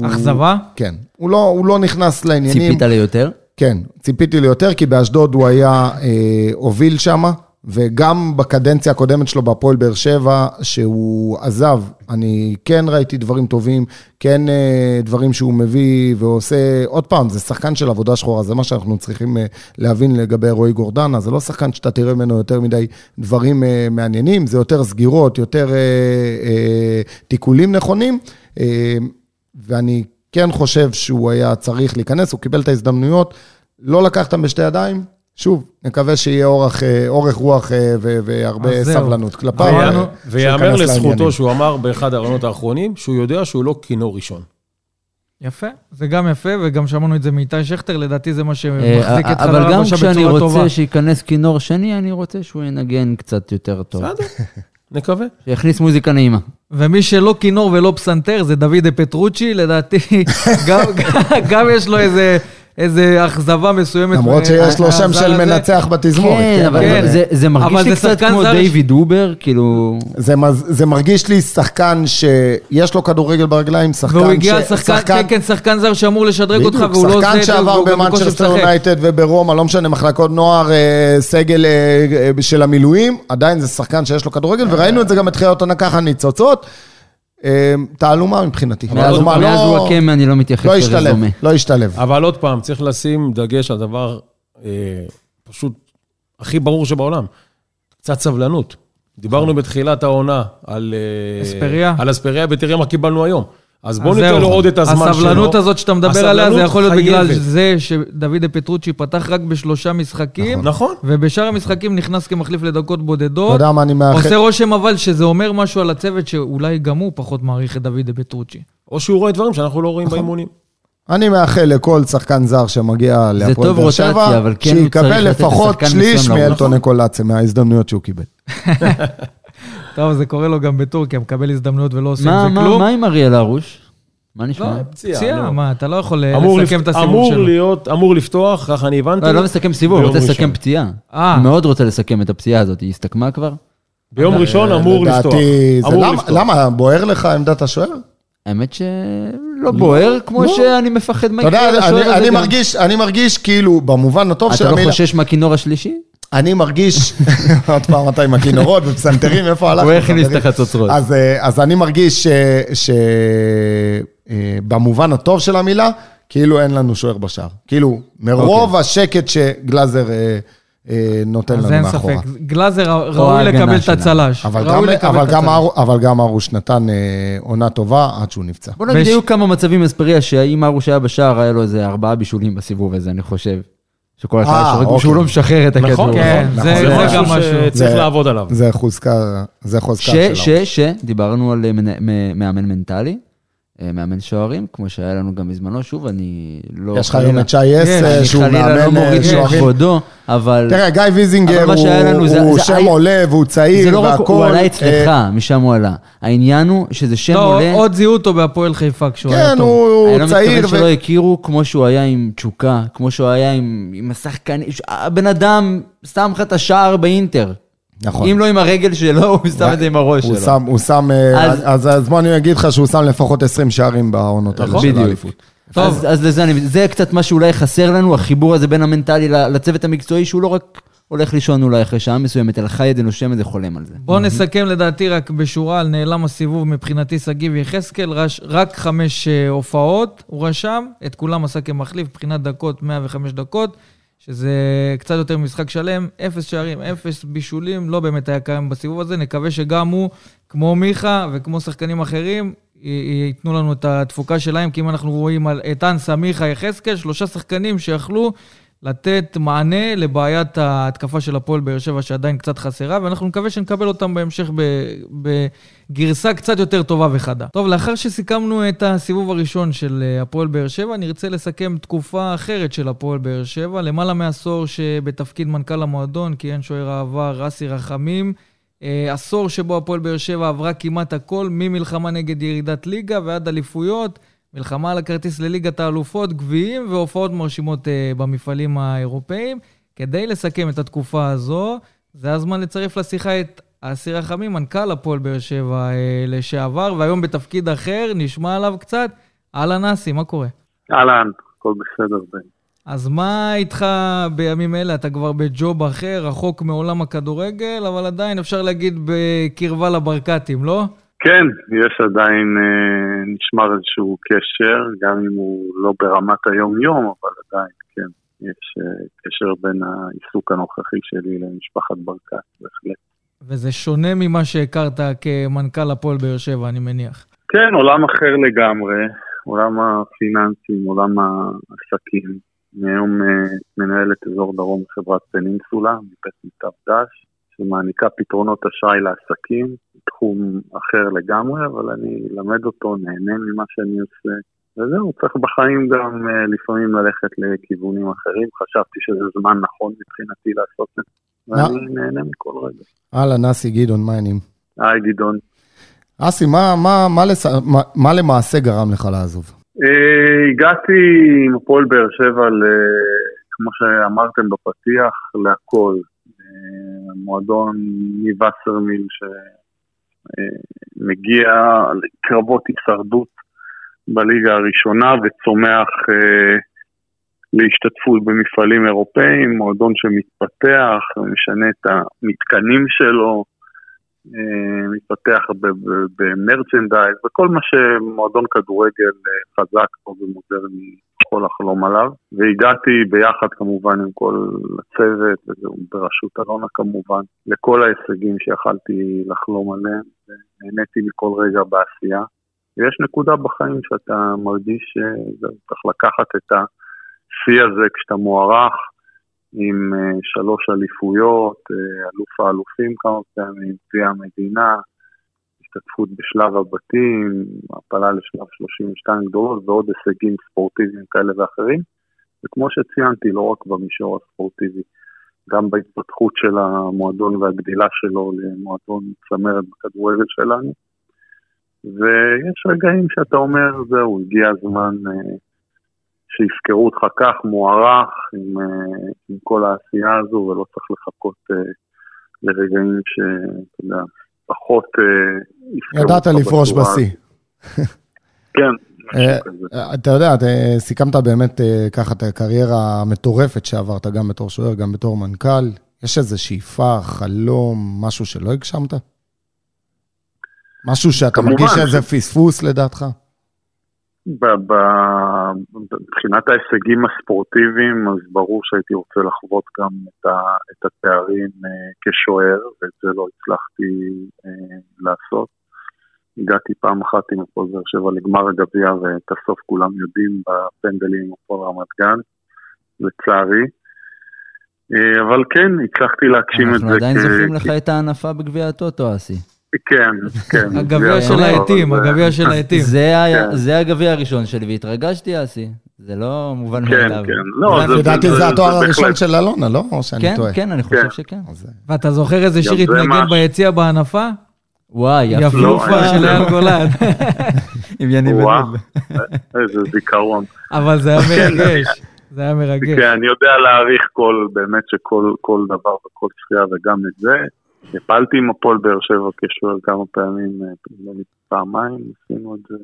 אכזבה? כן. הוא לא, הוא לא נכנס לעניינים. ציפית ליותר? כן, ציפיתי ליותר, כי באשדוד הוא היה אה, הוביל שם, וגם בקדנציה הקודמת שלו בהפועל באר שבע, שהוא עזב, אני כן ראיתי דברים טובים, כן אה, דברים שהוא מביא ועושה, עוד פעם, זה שחקן של עבודה שחורה, זה מה שאנחנו צריכים אה, להבין לגבי רועי גורדנה, זה לא שחקן שאתה תראה ממנו יותר מדי דברים אה, מעניינים, זה יותר סגירות, יותר תיקולים נכונים, ואני כן חושב שהוא היה צריך להיכנס, הוא קיבל את ההזדמנויות, לא לקח אותם בשתי ידיים. שוב, נקווה שיהיה אורך, אה, אורך רוח אה, ו- והרבה. סבלנות כלפיו. אה, ויאמר לזכותו. שהוא אמר באחד הרעיונות האחרונים, שהוא יודע שהוא לא כינור ראשון. יפה, זה גם יפה, וגם שמענו את זה מאיתי שכטר, לדעתי זה מה אה, שמחזיק את אבל חדר גם כשאני בצורה טובה. רוצה שייכנס כינור שני, אני רוצה שהוא ינגן קצת יותר טוב. בסדר, נקווה. שיכניס מוזיקה נעימה. ומי שלא כינור ולא פסנתר זה דוד פטרוצ'י, לדעתי גם, גם יש לו איזה, איזה אכזבה מסוימת. למרות שיש לו שם של. מנצח בתזמורת. כן, אבל כן. זה- מרגיש זה לי קצת שחקן כמו ש- דיוויד אובר, כאילו... זה, מרגיש לי שחקן שיש לו כדורגל ברגליים, שחקן והוא הגיע ש- שחקן, כן, כן, שחקן זר שאמור לשדרג אותך, והוא לא עושה שחקן את זה, שעבר והוא גם בקושי במנצ'סטר. יונייטד וברומא, לא משנה, מחלקות נוער, אה, סגל אה, אה, של המילואים, עדיין זה שחקן שיש לו כדורגל, וראינו את זה גם בתחילת עונה ככה ניצוצות. אה, תעלומה מבחינתי. מאז לא- הוא הקמא, אני לא מתייחס לא השתלב, לרזומה. לא השתלב. אבל עוד פעם, צריך לשים דגש על דבר אה, פשוט הכי ברור שבעולם. קצת סבלנות. דיברנו בתחילת העונה על... אה, אספריה. על אספריה, ותראה מה קיבלנו היום. אז בואו ניתן. לו עוד את הזמן שלו. הסבלנות הזאת שאתה מדבר עליה, זה יכול להיות בגלל חייבת. זה שדוד פטרוצ'י פתח רק בשלושה משחקים, נכון. ובשאר המשחקים נכנס כמחליף לדקות אתה בודדות. יודע מה אני מאחל? עושה רושם אבל שזה אומר משהו על הצוות שאולי גם הוא פחות מעריך את דוד פטרוצ'י. או שהוא רואה דברים שאנחנו לא רואים באימונים. אני מאחל לכל שחקן זר שמגיע להפועל טוב באר שבע, כן שיקבל לפחות שליש. מאלטון ניקולציה, מההזדמנויות שהוא קיבל. טוב, זה קורה לו גם בטורקיה, מקבל הזדמנויות ולא עושה עם זה מה כלום. מה עם אריאל הרוש? מה לא, נשמע? פציעה, פציעה, לא. מה, אתה לא יכול אה, אמור לסכם לפ- את הסיבוב אמור שלו. להיות, אמור לפתוח, ככה אני הבנתי. לא, לא מסכם סיבוב, הוא רוצה לסכם. פציעה. אה. הוא מאוד רוצה לסכם את הפציעה הזאת, היא הסתכמה כבר? ביום ראשון אמור לפתוח. לדעתי, אמור למה- בוער לך עמדת השוער? האמת שלא בוער, כמו לא. שאני מפחד מה אתה יקרה יודע, לשוער אני- הזה אני גם. מרגיש, אני מרגיש כאילו, במובן הטוב של אתה לא המילה, חושש מהכינור השלישי? אני מרגיש, עוד פעם אתה עם הכינורות ופסנתרים, איפה הלכנו? הוא הכניס? את החצוצרות. אז, אה, אז אני מרגיש שבמובן הטוב של המילה, כאילו אין לנו שוער בשער. כאילו, מרוב אוקיי. השקט שגלאזר אה, אה, נותן אז לנו אין מאחורה. ספק, גלאזר ראוי לקבל את. הצל"ש. אבל גם, לקבל אבל, את גם הצל"ש. ארו, אבל גם ארוש נתן אה, עונה טובה עד שהוא נפצע. בוא נגיד, היו כמה מצבים אספריה שאם ארוש היה בשער, היה לו איזה ארבעה בישולים בסיבוב הזה, אני חושב. שכל אחד אה, שורק אוקיי. שהוא לא משחרר את הכדור. נכון, כן, נכון, זה נכון. זה זה גם משהו משהו. שצריך זה- לעבוד עליו. זה חוזקה, זה חוזקה ש, של ש. ש, דיברנו על אה, מאמן מנטלי, מאמן שוערים, כמו שהיה לנו גם בזמנו, שוב, אני לא... יש לך היום את שי אני אני שהוא חלילה לא מאמן אה, מוריד שוערים. מכבודו, אבל תראה, גיא ויזינגר הוא שם עולה והוא צעיר לא והכל. רק, הוא עלה אצלך, אה, משם הוא עלה. העניין הוא שזה שם לא, עולה, עוד זיהו אותו בהפועל חיפה כשהוא היה כן, טוב. הוא אני הוא לא צעיר. מתכוון שלא הכירו כמו שהוא היה עם תשוקה, כמו שהוא היה עם השחקנים, הבן אדם שם לך את השער באינטר. נכון. אם לא עם הרגל שלו, הוא שם את זה עם הראש הוא שלו. שם, הוא שם, אה, אז- אז אז בוא אני אגיד לך שהוא שם לפחות 20 שערים בעונות האלה נכון, של בדיוק. האליפות. טוב. אז, אז לזה אני, זה קצת מה שאולי חסר לנו, החיבור הזה בין המנטלי ל- לצוות המקצועי, שהוא לא רק הולך לישון אולי אחרי שעה מסוימת, אלא חי את זה, נושם את זה, חולם על זה. בואו נסכם לדעתי רק בשורה על נעלם הסיבוב מבחינתי שגיב יחזקאל, רק חמש אה, הופעות הוא רשם, את כולם עשה כמחליף, מבחינת דקות 105 דקות, שזה קצת יותר ממשחק שלם, אפס שערים, אפס בישולים, לא באמת היה קיים בסיבוב הזה, נקווה שגם הוא, כמו מיכה וכמו שחקנים אחרים, ייתנו לנו את התפוקה שלהם, כי אם אנחנו רואים על את אנסה, מיכה, יחזקאל, שלושה שחקנים שיכלו לתת מענה לבעיית ההתקפה של הפועל באר שבע שעדיין קצת חסרה, ואנחנו נקווה שנקבל אותם בהמשך בגרסה קצת יותר טובה וחדה. טוב, לאחר שסיכמנו את הסיבוב הראשון של אה, הפועל באר שבע, נרצה לסכם תקופה אחרת של הפועל באר שבע, למעלה מעשור שבתפקיד מנכ"ל המועדון כיהן שוער העבר אסי רחמים. אה, עשור שבו הפועל באר שבע עברה כמעט הכל, ממלחמה נגד ירידת ליגה ועד אליפויות, מלחמה על הכרטיס לליגת האלופות, גביעים והופעות מרשימות אה, במפעלים האירופאיים. כדי לסכם את התקופה הזו, זה הזמן לצרף לשיחה את אסיר רחמים, מנכ"ל הפועל באר שבע אה, לשעבר, והיום בתפקיד אחר, נשמע עליו קצת. אהלן אסי, מה קורה? אהלן, הכל בסדר. בן. אז מה איתך בימים אלה? אתה כבר בג'וב אחר, רחוק מעולם הכדורגל, אבל עדיין אפשר להגיד בקרבה לברקתים, לא? כן, יש עדיין, אה, נשמר איזשהו קשר, גם אם הוא לא ברמת היום-יום, אבל עדיין, כן, יש אה, קשר בין העיסוק הנוכחי שלי למשפחת ברקת, בהחלט. וזה שונה ממה שהכרת כמנכ"ל הפועל באר שבע, אני מניח. כן, עולם אחר לגמרי, עולם הפיננסים, עולם העסקים. מהיום אה, מנהלת אזור דרום חברת פנינסולה, מבית מיטב דש, שמעניקה פתרונות אשראי לעסקים, תחום אחר לגמרי, אבל אני אלמד אותו, נהנה ממה שאני עושה. וזהו, צריך בחיים גם אה, לפעמים ללכת לכיוונים אחרים. חשבתי שזה זמן נכון מבחינתי לעשות את זה, ואני נהנה מכל רגע. אהלן, אסי גדעון, מה העניינים? היי, גדעון. אסי, מה, מה, מה, לס... מה, מה למעשה גרם לך לעזוב? Uh, הגעתי עם הפועל באר שבע, ל... כמו שאמרתם בפתיח, להכל. Uh, מועדון מווסרמיל שמגיע uh, לקרבות הישרדות בליגה הראשונה וצומח uh, להשתתפות במפעלים אירופאיים, מועדון שמתפתח, משנה את המתקנים שלו, אה, מתפתח במרצ'נדייז, וכל מה שמועדון כדורגל אה, חזק פה ומודרני יכול לחלום עליו. והגעתי ביחד כמובן עם כל הצוות, בראשות אלונה כמובן, לכל ההישגים שיכלתי לחלום עליהם, ונהניתי מכל רגע בעשייה. ויש נקודה בחיים שאתה מרגיש שצריך לקחת את השיא הזה כשאתה מוערך, עם uh, שלוש אליפויות, uh, אלוף האלופים כמה פעמים, גביע המדינה, השתתפות בשלב הבתים, הפלה לשלב 32 גדולות ועוד הישגים ספורטיביים כאלה ואחרים. וכמו שציינתי, לא רק במישור הספורטיבי, גם בהתפתחות של המועדון והגדילה שלו למועדון צמרת בכדורגל שלנו. ויש רגעים שאתה אומר, זהו, הגיע הזמן uh, שיזכרו אותך כך, מוערך, עם, אה, עם כל העשייה הזו, ולא צריך לחכות uh, לרגעים שאתה יודע, פחות uh, יזכרו אותך ידעת לפרוש בשיא. כן. אתה יודע, אתה סיכמת באמת ככה את הקריירה המטורפת שעברת, גם בתור שוער, גם בתור מנכ"ל. יש איזו שאיפה, חלום, משהו שלא הגשמת? משהו שאתה מרגיש איזה פספוס לדעתך? מבחינת ההישגים הספורטיביים, אז ברור שהייתי רוצה לחוות גם את, ה, את התארים אה, כשוער, ואת זה לא הצלחתי אה, לעשות. הגעתי פעם אחת עם הפועל באר שבע לגמר הגביע, ואת הסוף כולם יודעים בפנדלים עם הפועל רמת גן, לצערי. אה, אבל כן, הצלחתי להגשים את זה. אנחנו עדיין זוכרים לך את ההנפה בגביע הטוטו, אסי. כן, כן. הגביע של העטים, הגביע של העטים. כן. זה הגביע הראשון שלי, והתרגשתי, אסי. זה לא מובן כן, מאליו. כן, כן. לא, לדעתי זה התואר הראשון של אלונה, לא? או שאני כן, טועה? כן, אני חושב שכן. ואתה זוכר איזה שיר התנגן ביציע בהנפה? וואי, יפלופה של אייל גולן. עם יניב וואו, איזה זיכרון. אבל זה היה מרגש. זה היה מרגש. כן, אני יודע להעריך כל, באמת שכל דבר וכל צפייה וגם את זה. הפלתי עם הפועל באר שבע כשוער כמה פעמים, נדמה לי פעמיים, עשינו את זה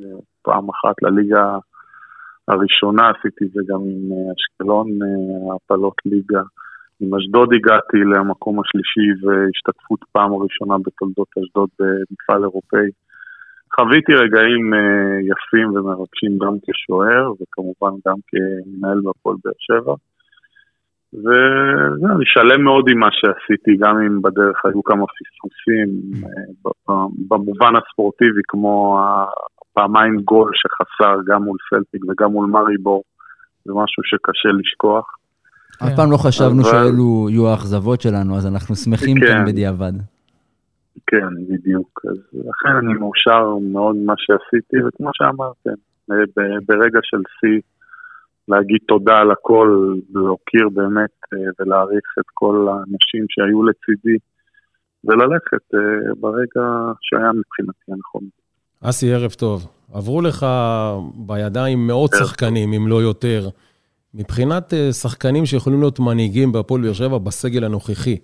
פעם אחת לליגה הראשונה, עשיתי את זה גם עם אה, אשקלון, אה, הפלות ליגה. עם אשדוד הגעתי למקום השלישי והשתתפות פעם ראשונה בתולדות אשדוד במפעל אירופאי. חוויתי רגעים אה, יפים ומרגשים גם כשוער וכמובן גם כמנהל בפועל באר שבע. ואני שלם מאוד עם מה שעשיתי, גם אם בדרך היו כמה פספוסים אה, במובן הספורטיבי, כמו הפעמיים גול שחסר גם מול פלטיק וגם מול מריבור, זה משהו שקשה לשכוח. אף פעם לא חשבנו שאלו יהיו האכזבות שלנו, אז אנחנו שמחים כאן כן. בדיעבד. כן, בדיוק. אז לכן אני מאושר מאוד ממה שעשיתי, וכמו שאמרתם, ברגע של שיא להגיד תודה על הכל, להוקיר באמת אה, ולהעריך את כל האנשים שהיו לצידי וללכת ברגע שהיה מבחינתי הנכון. אסי, ערב טוב. עברו לך בידיים מאות שחקנים, אם לא יותר. מבחינת שחקנים שיכולים להיות מנהיגים בהפועל באר שבע בסגל הנוכחי,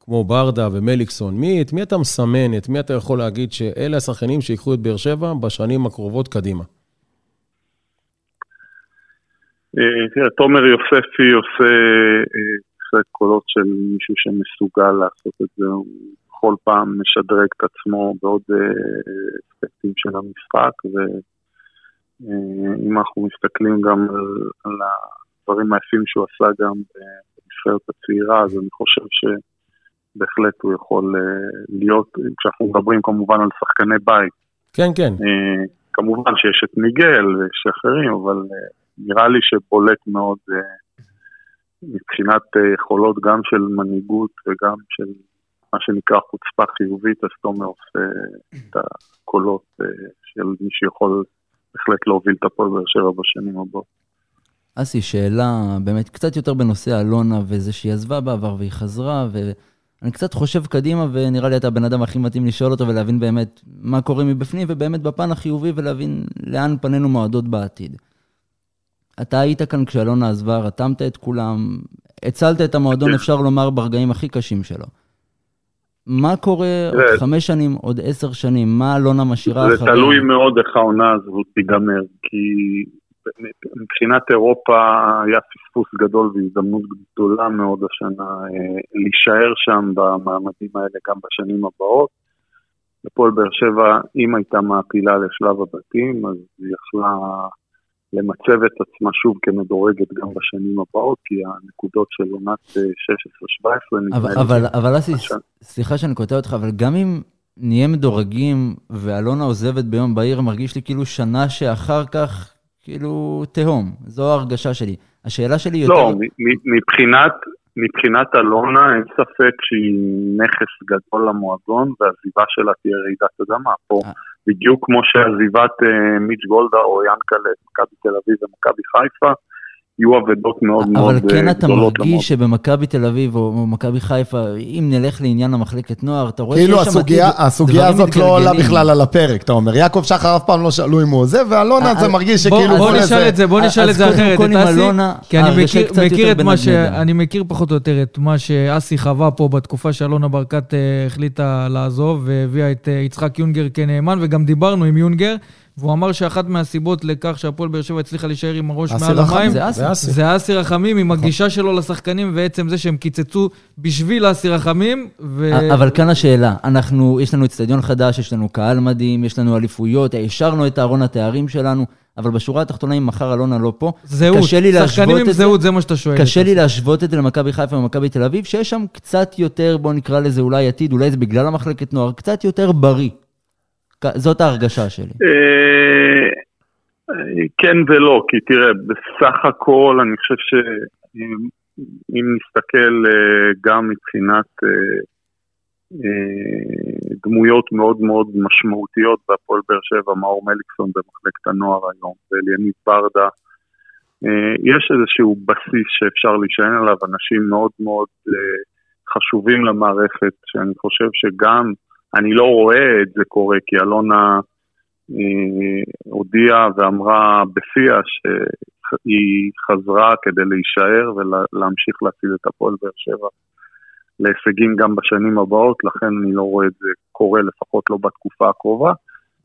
כמו ברדה ומליקסון, מי, את מי אתה מסמן, את מי אתה יכול להגיד שאלה השחקנים שיקחו את באר שבע בשנים הקרובות קדימה? אה, תראה, תומר יוספי עושה עושה קולות של מישהו שמסוגל לעשות את זה, הוא כל פעם משדרג את עצמו בעוד אה, אספקטים של המשחק, ואם אה, אנחנו מסתכלים גם על, על הדברים היפים שהוא עשה גם בנבחרת הצעירה, אז אני חושב שבהחלט הוא יכול להיות, כשאנחנו מדברים כמובן על שחקני בית. כן, כן. כמובן שיש את מיגל ויש אחרים, אבל נראה לי שבולט מאוד מבחינת יכולות גם של מנהיגות וגם של מה שנקרא חוצפה חיובית, אז תומר עושה את הקולות של מי שיכול בהחלט להוביל את הפועל באר שבע בשנים הבאות. אסי, שאלה באמת קצת יותר בנושא אלונה וזה שהיא עזבה בעבר והיא חזרה, ואני קצת חושב קדימה, ונראה לי אתה הבן אדם הכי מתאים לשאול אותו ולהבין באמת מה קורה מבפנים, ובאמת בפן החיובי ולהבין לאן פנינו מועדות בעתיד. אתה היית כאן כשאלונה עזבה, רתמת את כולם, הצלת את המועדון, אפשר לומר, ברגעים הכי קשים שלו. מה קורה עוד חמש שנים, עוד עשר שנים? מה אלונה משאירה אחריה? זה תלוי מאוד איך העונה הזאת תיגמר, כי מבחינת אירופה היה פספוס גדול והזדמנות גדולה מאוד השנה אה, להישאר שם במעמדים האלה גם בשנים הבאות. הפועל באר שבע, אם הייתה מעפילה לשלב הבתים, אז היא יכלה למצב את עצמה שוב כמדורגת גם בשנים הבאות, כי הנקודות של עונת 16-17 נדמה לי... אבל, אבל אסי, סליחה שאני קוטע אותך, אבל גם אם נהיה מדורגים ואלונה עוזבת ביום בהיר, מרגיש לי כאילו שנה שאחר כך, כאילו תהום. זו ההרגשה שלי. השאלה שלי יותר... לא, מבחינת, מבחינת אלונה אין ספק שהיא נכס גדול למועדון, והעזיבה שלה תהיה רעידת אדמה. פה אה. בדיוק כמו שעזיבת אה, מיץ' גולדה או ינקלה, מכבי תל אביב ומכבי חיפה, יהיו אבדות מאוד מאוד גדולות. אבל כן אתה מרגיש שבמכבי תל אביב או מכבי חיפה, אם נלך לעניין המחלקת נוער, אתה רואה שיש שם... כאילו הסוגיה הזאת לא עולה בכלל על הפרק, אתה אומר. יעקב שחר אף פעם לא שאלו אם הוא עוזב, ואלונה זה מרגיש שכאילו... בוא נשאל את זה, בוא נשאל את זה אחרת, את אסי, כי אני מכיר את מה ש... אני מכיר פחות או יותר את מה שאסי חווה פה בתקופה שאלונה ברקת אה, החליטה לעזוב, והביאה את אה, יצחק יונגר כנאמן, וגם דיברנו עם יונגר. והוא אמר שאחת מהסיבות לכך שהפועל באר שבע הצליחה להישאר עם הראש מעל המים, זה אסי רחמים עם הגישה שלו לשחקנים, ועצם זה שהם קיצצו בשביל אסי רחמים. ו... אבל כאן השאלה, אנחנו, יש לנו אצטדיון חדש, יש לנו קהל מדהים, יש לנו אליפויות, העשרנו את ארון התארים שלנו. אבל בשורה התחתונה, אם מחר אלונה לא פה, זהות, קשה לי להשוות את זה. שחקנים עם זהות, זה מה שאתה שואל. קשה לי להשוות את זה למכבי חיפה ומכבי תל אביב, שיש שם קצת יותר, בוא נקרא לזה אולי עתיד, אולי זה בגלל המחלקת נוער, קצת יותר בריא. זאת ההרגשה שלי. אה, כן ולא, כי תראה, בסך הכל אני חושב שאם נסתכל אה, גם מבחינת אה, דמויות מאוד מאוד משמעותיות בהפועל באר שבע, מאור מליקסון במחלקת הנוער היום, ואליניב ברדה, יש איזשהו בסיס שאפשר להישען עליו, אנשים מאוד מאוד חשובים למערכת, שאני חושב שגם אני לא רואה את זה קורה, כי אלונה אה, הודיעה ואמרה בפיה שהיא חזרה כדי להישאר ולהמשיך להציל את הפועל באר שבע להישגים גם בשנים הבאות, לכן אני לא רואה את זה קורה, לפחות לא בתקופה הקרובה.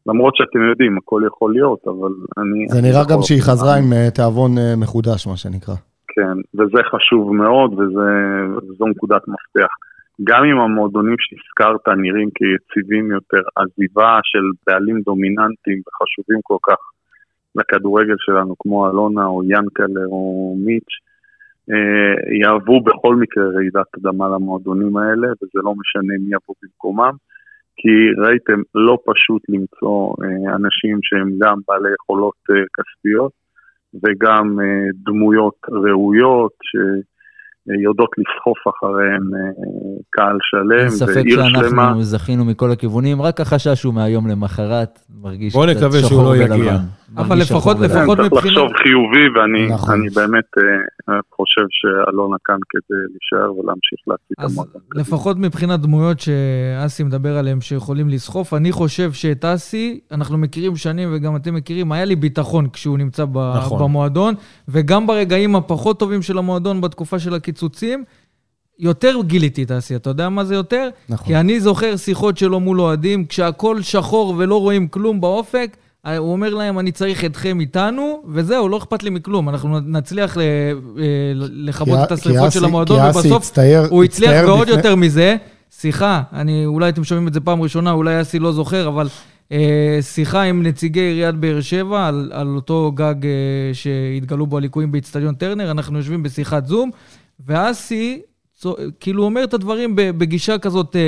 למרות שאתם יודעים, הכל יכול להיות, אבל אני... זה נראה גם שהיא חזרה עם אה, תיאבון אה, מחודש, מה שנקרא. כן, וזה חשוב מאוד, וזו נקודת מפתח. גם אם המועדונים שהזכרת נראים כיציבים יותר, עזיבה של בעלים דומיננטיים וחשובים כל כך לכדורגל שלנו, כמו אלונה או ינקלה או מיץ', אה, יהוו בכל מקרה רעידת אדמה למועדונים האלה, וזה לא משנה מי יבוא במקומם, כי ראיתם, לא פשוט למצוא אה, אנשים שהם גם בעלי יכולות אה, כספיות וגם דמויות ראויות, ש... יודעות לסחוף אחריהם אה, קהל שלם ועיר שלמה. ספק שאנחנו זכינו מכל הכיוונים, רק החשש הוא מהיום למחרת, מרגיש קצת שחור ולבן. בוא נקווה שהוא לא יגיע. אבל לפחות, כן, לפחות צריך מבחינת... לחשוב חיובי, ואני נכון. אני באמת אה, חושב שאלונה כאן כדי להישאר ולהמשיך להציג את אז המועדון. לפחות מבחינת דמויות שאסי מדבר עליהן שיכולים לסחוף, אני חושב שאת אסי, אנחנו מכירים שנים וגם אתם מכירים, היה לי ביטחון כשהוא נמצא ב- נכון. במועדון, וגם ברגעים הפחות טובים של המועדון בתקופה של הקיצוצים, יותר גיליתי את אסי. אתה יודע מה זה יותר? נכון. כי אני זוכר שיחות שלו מול אוהדים, כשהכול שחור ולא רואים כלום באופק, הוא אומר להם, אני צריך אתכם איתנו, וזהו, לא אכפת לי מכלום. אנחנו נצליח אה, לכבות את השריפות של המועדון, ובסוף הוא הצליח ועוד יותר מזה. שיחה, אני, אולי אתם שומעים את זה פעם ראשונה, אולי אסי לא זוכר, אבל אה, שיחה עם נציגי עיריית באר שבע על, על אותו גג אה, שהתגלו בו הליקויים באיצטדיון טרנר, אנחנו יושבים בשיחת זום, ואסי צו- כאילו אומר את הדברים בגישה כזאת אה,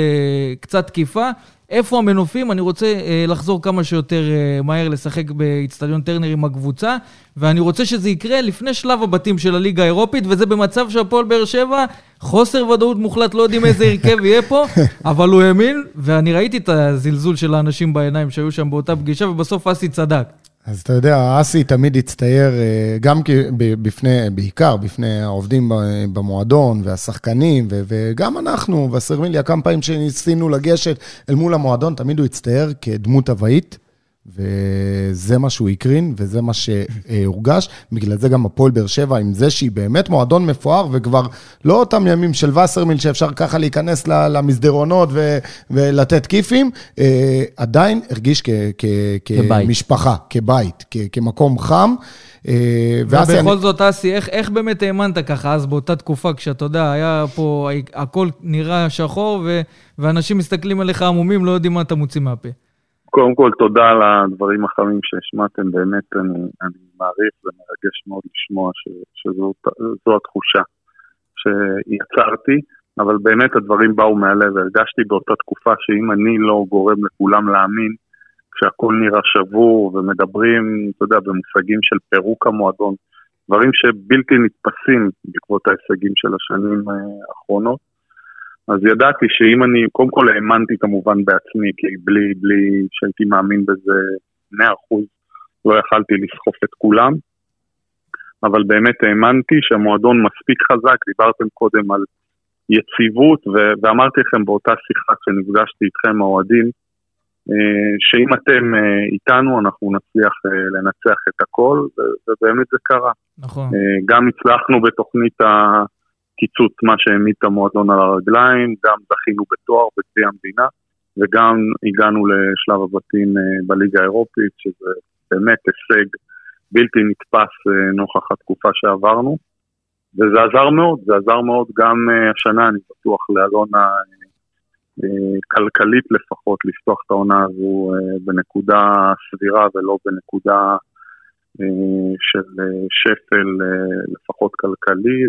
קצת תקיפה. איפה המנופים? אני רוצה אה, לחזור כמה שיותר אה, מהר לשחק באיצטדיון טרנר עם הקבוצה, ואני רוצה שזה יקרה לפני שלב הבתים של הליגה האירופית, וזה במצב שהפועל באר שבע, חוסר ודאות מוחלט, לא יודעים איזה הרכב יהיה פה, אבל הוא האמין, ואני ראיתי את הזלזול של האנשים בעיניים שהיו שם באותה פגישה, ובסוף אסי צדק. אז אתה יודע, אסי תמיד הצטייר אה, גם בפני, בעיקר בפני העובדים במועדון והשחקנים, וגם אנחנו, וסרמיליה, כמה פעמים שניסינו לגשת אל מול המועדון, תמיד הוא הצטייר כדמות הוואית, וזה מה שהוא הקרין, וזה מה שהורגש. בגלל זה גם הפועל באר שבע, עם זה שהיא באמת מועדון מפואר, וכבר לא אותם ימים של וסרמיל, שאפשר ככה להיכנס למסדרונות ו- ולתת כיפים, אה, עדיין הרגיש כ- כ-. כמשפחה, כבית, כ- כמקום חם. אה, אני- ובכל זאת, אסי, איך, איך באמת האמנת ככה אז באותה תקופה, כשאתה יודע, היה פה, הכל נראה שחור, ו, ואנשים מסתכלים עליך עמומים, לא יודעים מה אתה מוציא מהפה. קודם כל, תודה על הדברים החמים שהשמעתם, באמת אני, אני מעריך ומרגש מאוד לשמוע ש, שזו התחושה שיצרתי, אבל באמת הדברים באו מהלב, הרגשתי באותה תקופה שאם אני לא גורם לכולם להאמין, כשהכול נראה שבור ומדברים, אתה יודע, במושגים של פירוק המועדון, דברים שבלתי נתפסים בעקבות ההישגים של השנים אה, האחרונות. אז ידעתי שאם אני, קודם כל האמנתי כמובן בעצמי, כי בלי, בלי שהייתי מאמין בזה 100%, לא יכלתי לסחוף את כולם, אבל באמת האמנתי שהמועדון מספיק חזק, דיברתם קודם על יציבות, ו- ואמרתי לכם באותה שיחה כשנפגשתי איתכם האוהדים, אה, שאם אתם אה, איתנו אנחנו נצליח אה, לנצח את הכל, ובאמת זה קרה. נכון. גם הצלחנו בתוכנית הקיצוץ, מה שהעמיד את המועדון על הרגליים, גם זכינו בתואר בגביע המדינה, וגם הגענו לשלב הבתים אה, בליגה האירופית, שזה באמת הישג בלתי נתפס אה, נוכח התקופה שעברנו. וזה עזר מאוד, זה עזר מאוד גם אה, השנה, אני בטוח, לאלונה כלכלית לפחות, לפתוח את העונה הזו בנקודה סבירה ולא בנקודה של שפל לפחות כלכלי,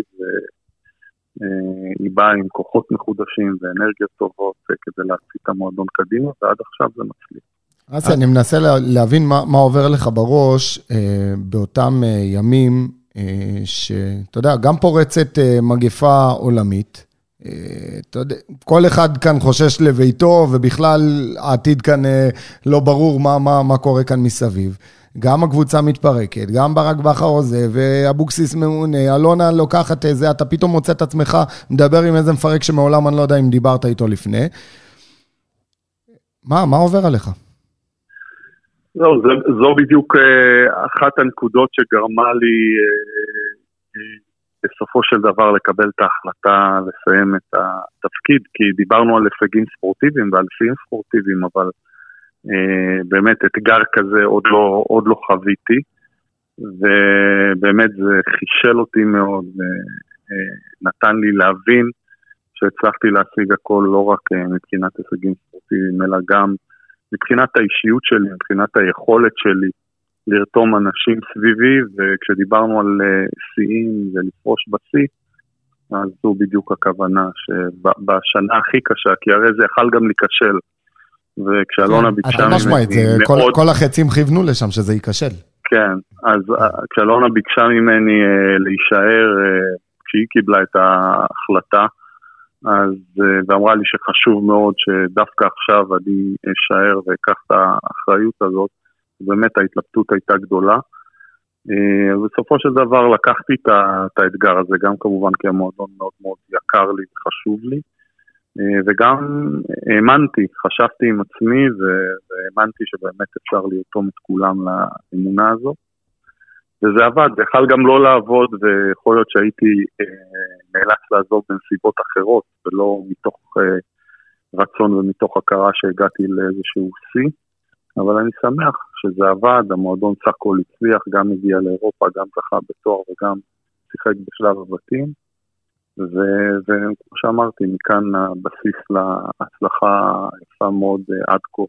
והיא באה עם כוחות מחודשים ואנרגיות טובות אה, כדי להציג את המועדון קדימה, ועד עכשיו זה מצליח. אסי, אני מנסה לה- להבין מה, מה עובר לך בראש אה, באותם אה, ימים, אה, שאתה יודע, גם פורצת אה, מגפה עולמית. אה, אתה יודע, כל אחד כאן חושש לביתו, ובכלל העתיד כאן אה, לא ברור מה, מה, מה קורה כאן מסביב. גם הקבוצה מתפרקת, גם ברק בכר עוזב, ואבוקסיס ממונה, אלונה לוקחת איזה, אתה פתאום מוצא את עצמך מדבר עם איזה מפרק שמעולם אני לא יודע אם דיברת איתו לפני. מה, מה עובר עליך? לא, זה, זו בדיוק אה, אחת הנקודות שגרמה לי אה, אה, בסופו של דבר לקבל את ההחלטה לסיים את התפקיד, כי דיברנו על הישגים ספורטיביים ועל שיאים ספורטיביים, אבל אה, באמת אתגר כזה עוד לא, עוד לא חוויתי, ובאמת זה חישל אותי מאוד, ונתן לי להבין שהצלחתי להשיג הכל לא רק אה, מבחינת הישגים ספורטיביים, אלא גם מבחינת האישיות שלי, מבחינת היכולת שלי לרתום אנשים סביבי, וכשדיברנו על אה, שיאים ולפרוש בשיא, אז זו בדיוק הכוונה, שבשנה הכי קשה, כי הרי זה יכל גם להיכשל. וכשאלונה כן, ביקשה חד משמעית, זה- כל, מאוד, כל החצים כיוונו לשם שזה ייכשל. כן, אז אה, כשאלונה ביקשה ממני אה, להישאר, אה, כשהיא קיבלה את ההחלטה, אז, ואמרה לי שחשוב מאוד שדווקא עכשיו אני אשאר ואקח את האחריות הזאת, באמת ההתלבטות הייתה גדולה. בסופו של דבר לקחתי את האתגר הזה, גם כמובן כי המועדון מאוד מאוד יקר לי וחשוב לי. אה, וגם האמנתי, חשבתי עם עצמי והאמנתי שבאמת אפשר לרתום את כולם לאמונה הזו. וזה עבד, זה יכול גם לא לעבוד, ויכול להיות שהייתי אה, נאלץ לעזוב בנסיבות אחרות, ולא מתוך אה, רצון ומתוך הכרה שהגעתי לאיזשהו שיא, אבל אני שמח שזה עבד, המועדון סך הכל הצליח, גם הגיע לאירופה, גם זכה בתואר וגם שיחק בשלב הבתים. וכמו שאמרתי, מכאן הבסיס להצלחה יפה מאוד אה, עד כה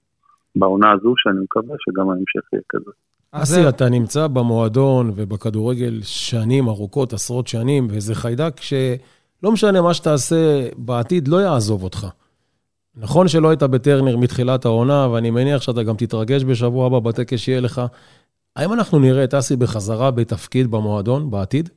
בעונה הזו, שאני מקווה שגם ההמשך יהיה כזה. אסי, אתה נמצא במועדון ובכדורגל שנים ארוכות, עשרות שנים, וזה חיידק שלא משנה מה שתעשה בעתיד, לא יעזוב אותך. נכון שלא היית בטרנר מתחילת העונה, ואני מניח שאתה גם תתרגש בשבוע הבא בטקס שיהיה לך. האם אנחנו נראה את אסי בחזרה בתפקיד במועדון בעתיד?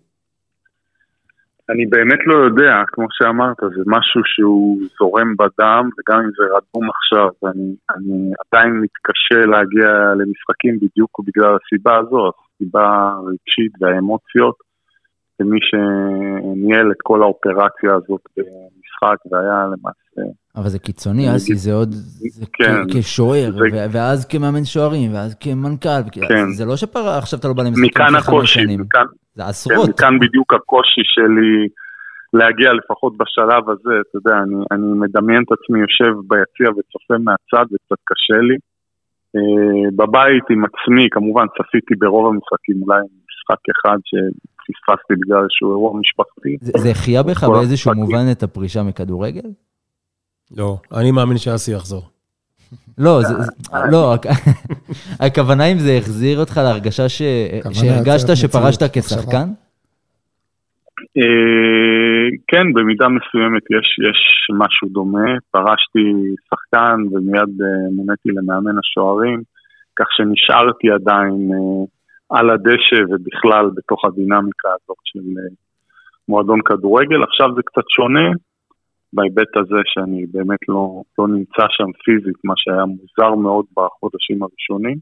אני באמת לא יודע, כמו שאמרת, זה משהו שהוא זורם בדם, וגם אם זה רדום עכשיו, אני, אני עדיין מתקשה להגיע למשחקים בדיוק בגלל הסיבה הזאת, הסיבה הרגשית והאמוציות, כמי שניהל את כל האופרציה הזאת במשחק, והיה למעשה... אבל זה קיצוני, אסי, זה עוד... זה כן. כשוער, זה... ואז כמאמן שוערים, ואז כמנכ"ל, כן. זה לא שעכשיו אתה לא בא למשחקים של חמש שנים. מכאן הקושי, זה עשרות. כן, מכאן בדיוק הקושי שלי להגיע לפחות בשלב הזה, אתה יודע, אני, אני מדמיין את עצמי יושב ביציע וצופה מהצד וקצת קשה לי. Uh, בבית עם עצמי, כמובן צפיתי ברוב המשחקים, אולי משחק אחד שפספסתי בגלל איזשהו אירוע משפחתי. זה החייה בך באיזשהו מובן את הפרישה מכדורגל? לא, אני מאמין שאסי יחזור. לא, זה, לא, הכוונה אם זה החזיר אותך להרגשה שהרגשת שפרשת כשחקן? אה, כן, במידה מסוימת יש, יש משהו דומה. פרשתי שחקן ומיד אה, מוניתי למאמן השוערים, כך שנשארתי עדיין אה, על הדשא ובכלל בתוך הדינמיקה הזאת של מועדון כדורגל. עכשיו זה קצת שונה, בהיבט הזה שאני באמת לא, לא נמצא שם פיזית, מה שהיה מוזר מאוד בחודשים הראשונים.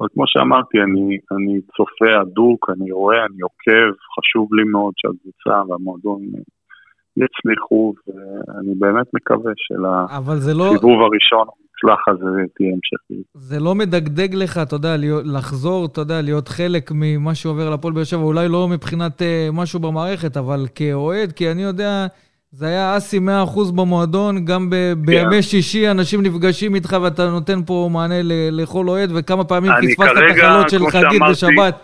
אבל כמו שאמרתי, אני, אני צופה הדוק, אני רואה, אני עוקב, חשוב לי מאוד שהקבוצה והמועדון יצליחו, ואני באמת מקווה שלסיבוב לא... הראשון המוצלח הזה תהיה המשכיות. זה לא מדגדג לך, אתה יודע, לחזור, אתה יודע, להיות חלק ממה שעובר לפועל באר שבע, אולי לא מבחינת uh, משהו במערכת, אבל כאוהד, כי אני יודע... זה היה אסי 100% במועדון, גם ב- כן. בימי שישי אנשים נפגשים איתך ואתה נותן פה מענה לכל אוהד, וכמה פעמים פספסת את החלות של חגית בשבת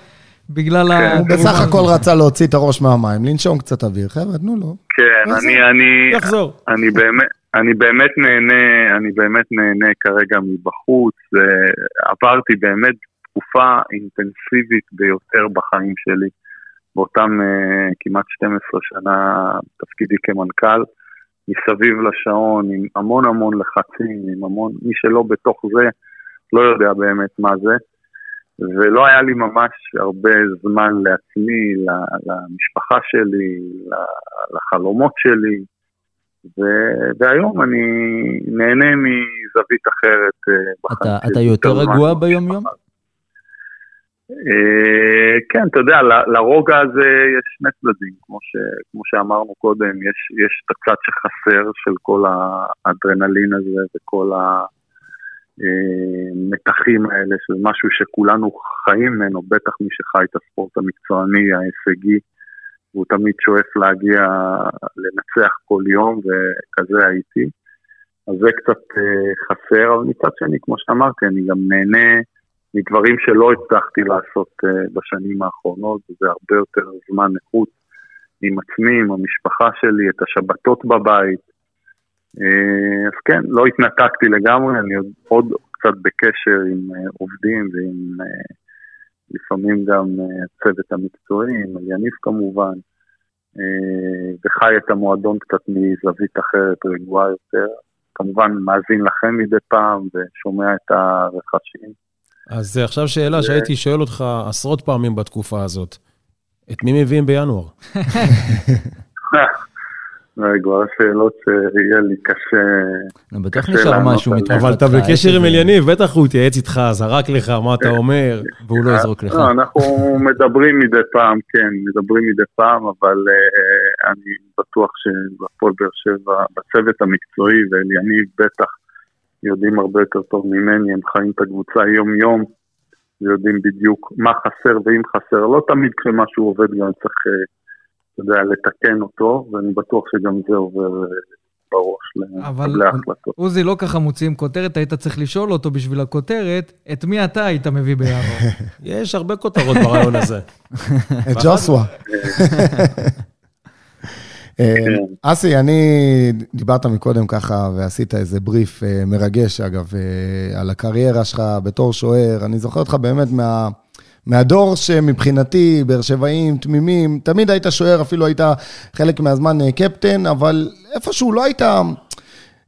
בגלל כן. ה... הוא בסך הכל רצה להוציא את הראש מהמים, לנשום קצת אוויר, חבר'ה, תנו לו. כן, אני, אני, יחזור. אני באמת, אני באמת נהנה, אני באמת נהנה כרגע מבחוץ, עברתי באמת תקופה אינטנסיבית ביותר בחיים שלי. באותם uh, כמעט 12 שנה תפקידי כמנכ"ל, מסביב לשעון, עם המון המון לחצים, עם המון, מי שלא בתוך זה לא יודע באמת מה זה. ולא היה לי ממש הרבה זמן לעצמי, למשפחה שלי, לחלומות שלי, ו... והיום אני נהנה מזווית אחרת אה. אתה, אתה יותר רגוע ביום-יום? אה, כן, אתה יודע, לרוגע הזה יש שני צדדים, כמו, ש, כמו שאמרנו קודם, יש, יש את הצד שחסר של כל האדרנלין הזה וכל המתחים האלה, שזה משהו שכולנו חיים ממנו, בטח מי שחי את הספורט המקצועני, ההישגי, והוא תמיד שואף להגיע, לנצח כל יום, וכזה הייתי. אז זה קצת אה, חסר, אבל מצד שני, כמו שאמרתי, אני גם נהנה מדברים שלא הצלחתי לעשות uh, בשנים האחרונות, וזה הרבה יותר זמן איכות עם עצמי, עם המשפחה שלי, את השבתות בבית. Uh, אז כן, לא התנתקתי לגמרי, אני עוד, עוד קצת בקשר עם uh, עובדים ועם uh, לפעמים גם הצוות uh, המקצועי, עם יניב כמובן, uh, וחי את המועדון קצת מזווית אחרת, רגועה יותר. כמובן מאזין לכם מדי פעם ושומע את הרכשים. אז עכשיו שאלה שהייתי שואל אותך עשרות פעמים בתקופה הזאת. את מי מביאים בינואר? זה כבר שאלות שיהיה לי קשה... קשה נשאר משהו מתקופתך. אבל אתה בקשר עם אליניב, בטח הוא התייעץ איתך, זרק לך מה אתה אומר. והוא לא יזרוק לך. לא, אנחנו מדברים מדי פעם, כן, מדברים מדי פעם, אבל אה, אני בטוח שבפועל באר שבע, בצוות המקצועי, ואליניב בטח יודעים הרבה יותר טוב ממני, הם חיים את הקבוצה יום-יום, ויודעים בדיוק מה חסר ואם חסר. לא תמיד כשמשהו עובד גם צריך, אה, אתה יודע, לתקן אותו, ואני בטוח שגם זה עובר אה, בראש אבל- למקבלי ההחלטות. עוזי, לא ככה מוציאים כותרת, היית צריך לשאול אותו בשביל הכותרת, את מי אתה היית מביא בינואר? יש הרבה כותרות ברעיון הזה. את ג'וסווה. אה, כן. אסי, אני, דיברת מקודם ככה ועשית איזה בריף אה, מרגש, אגב, אה, על הקריירה שלך בתור שוער. אני זוכר אותך באמת מה... מהדור שמבחינתי, באר שבעים, תמימים, תמיד היית שוער, אפילו היית חלק מהזמן אה, קפטן, אבל איפשהו לא היית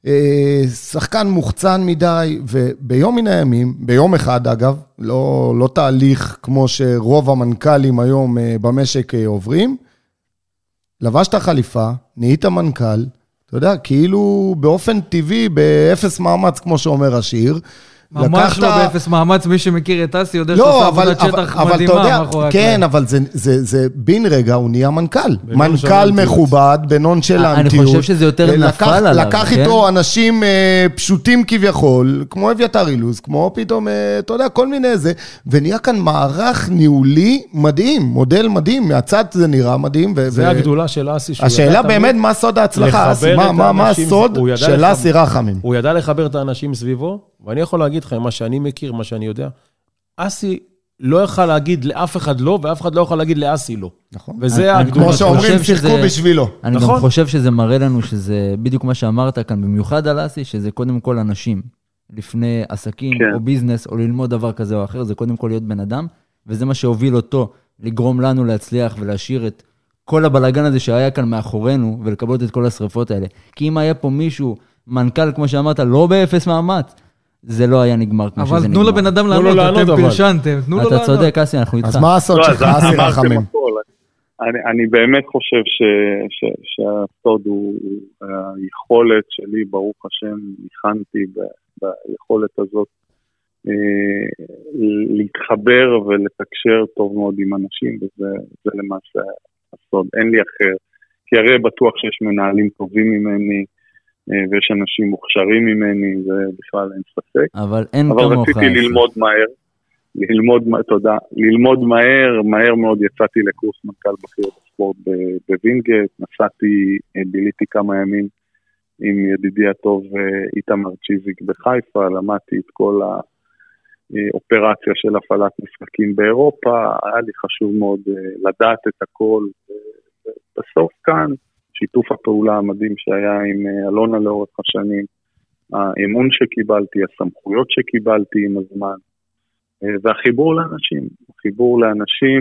אה, שחקן מוחצן מדי, וביום מן הימים, ביום אחד אגב, לא, לא תהליך כמו שרוב המנכ"לים היום אה, במשק אה, עוברים, לבשת חליפה, נהיית מנכ"ל, אתה יודע, כאילו באופן טבעי, באפס מאמץ, כמו שאומר השיר. ממש לא באפס מאמץ, מי שמכיר את אסי יודע לא, שעושה עבודת אבל, שטח אבל מדהימה יודע, מאחורי כן, הקלעים. אבל זה, זה, זה בן רגע, הוא נהיה מנכ"ל. מנכ"ל. מכובד, בנונשלנטיות. אני חושב שזה יותר לקח- נפל עליו, לקח כן? איתו אנשים אה, פשוטים כביכול, כמו אביתר אילוז, כמו פתאום, אה, אתה יודע, כל מיני זה, ונהיה כאן מערך ניהולי מדהים, מודל מדהים, מהצד זה נראה מדהים. ו- זה ו- הגדולה של אסי. השאלה באמת, מה סוד ההצלחה, אסי? מה- הסוד של אסי רחמים? הוא ידע לחבר את האנשים סביבו, ואני יכול להגיד לך, מה שאני מכיר, מה שאני יודע, אסי לא יכל להגיד לאף אחד לא, ואף אחד לא יכול להגיד לאסי לא. נכון. וזה אני- הגדולה כמו חושב שאומרים, שיחקו בשבילו. אני גם נכון. חושב שזה מראה לנו שזה בדיוק מה שאמרת כאן, במיוחד על אסי, שזה קודם כל אנשים. לפני עסקים כן. או ביזנס, או ללמוד דבר כזה או אחר, זה קודם כל להיות בן אדם, וזה מה שהוביל אותו לגרום לנו להצליח ולהשאיר את כל הבלגן הזה שהיה כאן מאחורינו, ולקבל את כל השריפות האלה. כי אם היה פה מישהו, מנכ"ל, כמו שאמרת, לא באפס מאמץ, זה לא היה נגמר כמו שזה אבל נגמר. תנו לבן אדם לענות, אתם אבל. פרשנתם, תנו לו אתה לענות. צודק, אסי, אנחנו איתך. אז מה הסוד לא, שלך, אסי רחמים? אני, אני באמת חושב שהסוד הוא היכולת שלי, ברוך השם, ניחנתי ביכולת הזאת אה, להתחבר ולתקשר טוב מאוד עם אנשים, וזה זה למעשה הסוד, אין לי אחר. כי הרי בטוח שיש מנהלים טובים ממני, ויש אנשים מוכשרים ממני, זה בכלל אין ספק. אבל אין אבל כמוך. רציתי אסי. ללמוד מהר, ללמוד, תודה, ללמוד מהר, מהר מאוד יצאתי לקורס מנכ"ל בכיר בספורט בווינגייט, נסעתי, אה, ביליתי כמה ימים עם ידידי הטוב אה, איתמר צ'יזיק בחיפה, למדתי את כל האופרציה של הפעלת משחקים באירופה, היה לי חשוב מאוד אה, לדעת את הכל, ובסוף כאן, שיתוף הפעולה המדהים שהיה עם אה, אלונה לאורך השנים, האמון שקיבלתי, הסמכויות שקיבלתי עם הזמן, אה, והחיבור לאנשים. החיבור לאנשים,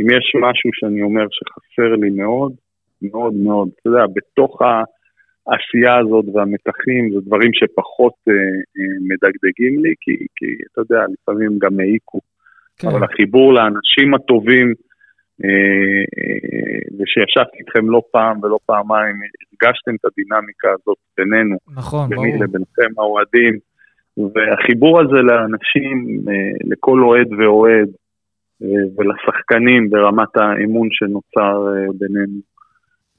אם יש משהו שאני אומר שחסר לי מאוד, מאוד מאוד, אתה יודע, בתוך העשייה הזאת והמתחים, זה דברים שפחות אה, אה, מדגדגים לי, כי, כי אתה יודע, לפעמים גם העיקו. כן. אבל החיבור לאנשים הטובים, ושישבתי איתכם לא פעם ולא פעמיים, הרגשתם את הדינמיקה הזאת בינינו. נכון, ביני ברור. לבינכם האוהדים, והחיבור הזה לאנשים, אה, לכל אוהד ואוהד, אה, ולשחקנים ברמת האמון שנוצר אה, בינינו.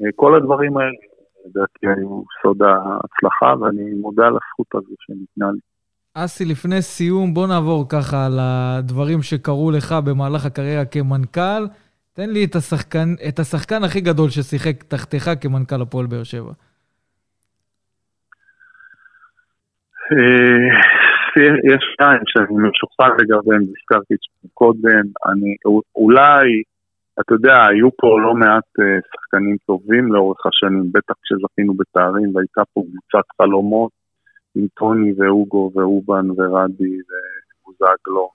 אה, כל הדברים האלה, לדעתי, היו סוד ההצלחה, ואני מודה על הזכות הזו שניתנה לי. אסי, לפני סיום, בוא נעבור ככה על הדברים שקרו לך במהלך הקריירה כמנכ"ל. תן לי את השחקן, את השחקן הכי גדול ששיחק תחתיך כמנכ"ל הפועל באר שבע. אה, יש שניים שאני משוחרר לגביהם, הזכרתי קודם, אני, אולי, אתה יודע, היו פה לא מעט אה, שחקנים טובים לאורך השנים, בטח כשזכינו בתארים, והייתה פה קבוצת חלומות עם טוני ואוגו ואובן ורדי ובוזגלו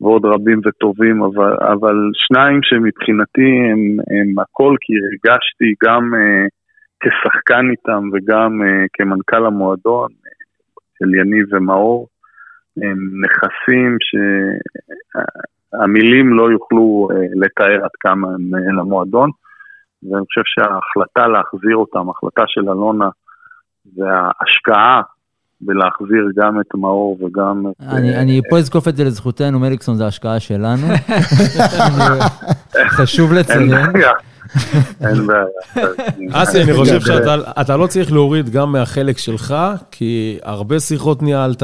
ועוד רבים וטובים, אבל, אבל שניים שמבחינתי הם, הם הכל, כי הרגשתי גם אה, כשחקן איתם וגם אה, כמנכ"ל המועדון, של יניב ומאור, הם נכסים שהמילים לא יוכלו אה, לתאר עד כמה הם אה, למועדון. ואני חושב שההחלטה להחזיר אותם, ההחלטה של אלונה, וההשקעה בלהחזיר גם את מאור וגם את... אני, אה, אני פה אזקוף את זה לזכותנו, מליקסון זה השקעה שלנו. חשוב אין לציין. בעיה. אין בעיה. אסי, אני חושב שאתה לא צריך להוריד גם מהחלק שלך, כי הרבה שיחות ניהלת,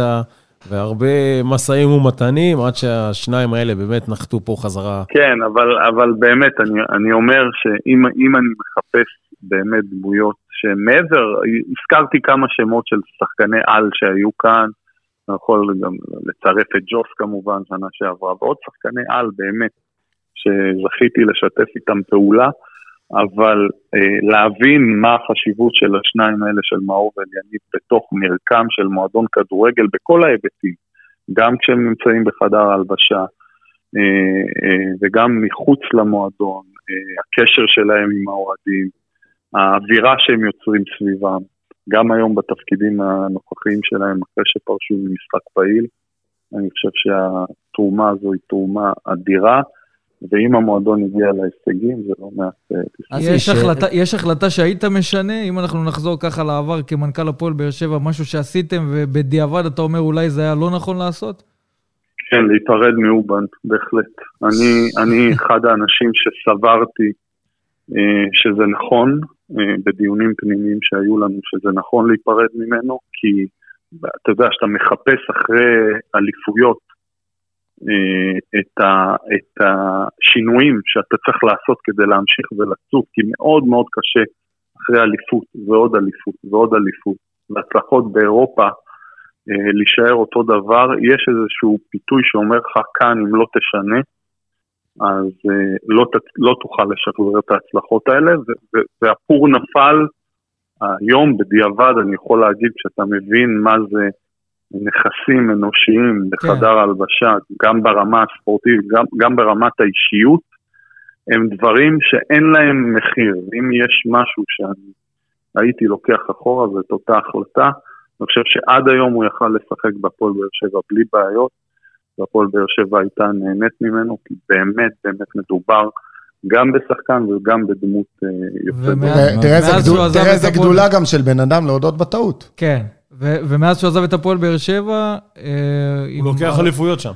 והרבה משאים ומתנים, עד שהשניים האלה באמת נחתו פה חזרה. כן, אבל, אבל באמת, אני, אני אומר שאם אני מחפש באמת דמויות שמעבר, הזכרתי כמה שמות של שחקני על שהיו כאן, אני יכול גם לצרף את ג'וס כמובן, שנה שעברה, ועוד שחקני על באמת, שזכיתי לשתף איתם פעולה, אבל אה, להבין מה החשיבות של השניים האלה של מאור ואליניב בתוך מרקם של מועדון כדורגל בכל ההיבטים, גם כשהם נמצאים בחדר ההלבשה אה, אה, וגם מחוץ למועדון, אה, הקשר שלהם עם האוהדים, האווירה שהם יוצרים סביבם, גם היום בתפקידים הנוכחיים שלהם אחרי שפרשו ממשחק פעיל, אני חושב שהתרומה הזו היא תרומה אדירה. ואם המועדון הגיע להישגים, זה לא מעט אה, אז יש, יש- החלטה, יש החלטה שהיית משנה, אם אנחנו נחזור ככה לעבר כמנכ"ל הפועל באר שבע, משהו שעשיתם ובדיעבד אתה אומר אולי זה היה לא נכון לעשות? כן, להיפרד מאובן, בהחלט. אני, אני אחד האנשים שסברתי אה, שזה נכון, אה, בדיונים פנימיים שהיו לנו, שזה נכון להיפרד ממנו, כי אתה יודע, שאתה מחפש אחרי אליפויות אה, את, ה, את השינויים שאתה צריך לעשות כדי להמשיך ולצוף, כי מאוד מאוד קשה אחרי אליפות ועוד אליפות ועוד אליפות, והצלחות באירופה, אה, להישאר אותו דבר, יש איזשהו פיתוי שאומר לך כאן אם לא תשנה, אז אה, לא, ת- לא תוכל לשחרר את ההצלחות האלה, ו- ו- והפור נפל היום בדיעבד, אני יכול להגיד, כשאתה מבין מה זה נכסים אנושיים בחדר ההלבשה, גם ברמה הספורטיבית, גם, גם ברמת האישיות, הם דברים שאין להם מחיר. אם יש משהו שאני הייתי לוקח אחורה, זאת אותה החלטה. אני חושב שעד היום הוא יכל לשחק בהפועל באר שבע בלי בעיות, והפועל באר שבע הייתה נהנית ממנו, כי באמת באמת מדובר גם בשחקן וגם בדמות אה, יוצאת. תראה איזה גדולה גם של בן אדם להודות בטעות. כן, ומאז שהוא עזב את הפועל באר שבע... אה, הוא לוקח אליפויות שם.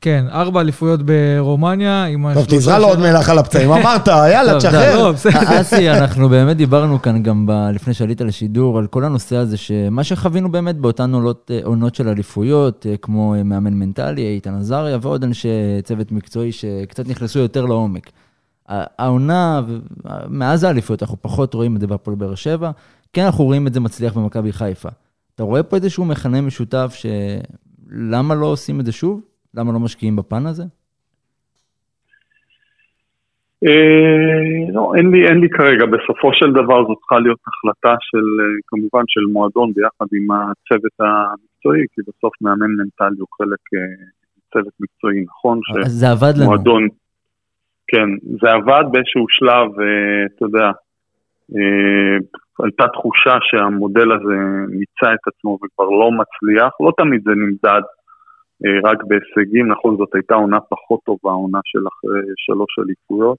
כן, ארבע אליפויות ברומניה, עם טוב, תזרע לו עוד מלח על הפצעים, אמרת, יאללה, טוב, תשחרר. לא, בסדר. אסי, אנחנו באמת דיברנו כאן גם ב- לפני שעלית לשידור על כל הנושא הזה, שמה שחווינו באמת באותן עולות, אה, עונות של אליפויות, אה, כמו אה, מאמן מנטלי, איתן עזריה ועוד אנשי צוות מקצועי שקצת נכנסו יותר לעומק. העונה, מאז האליפויות, אנחנו פחות רואים את זה בהפועל באר שבע, כן אנחנו רואים את זה מצליח במכבי חיפה. אתה רואה פה איזשהו מכנה משותף שלמה לא עושים את זה שוב? למה לא משקיעים בפן הזה? אה, לא, אין לי, אין לי כרגע, בסופו של דבר זו צריכה להיות החלטה של, אה, כמובן של מועדון ביחד עם הצוות המקצועי, כי בסוף מאמן מנטלי הוא חלק אה, צוות מקצועי, נכון אז זה עבד לנו. שמועדון, כן, זה עבד באיזשהו שלב, אתה יודע, הייתה תחושה שהמודל הזה מיצה את עצמו וכבר לא מצליח, לא תמיד זה נמדד רק בהישגים, נכון זאת הייתה עונה פחות טובה, עונה של אחרי שלוש אליפויות,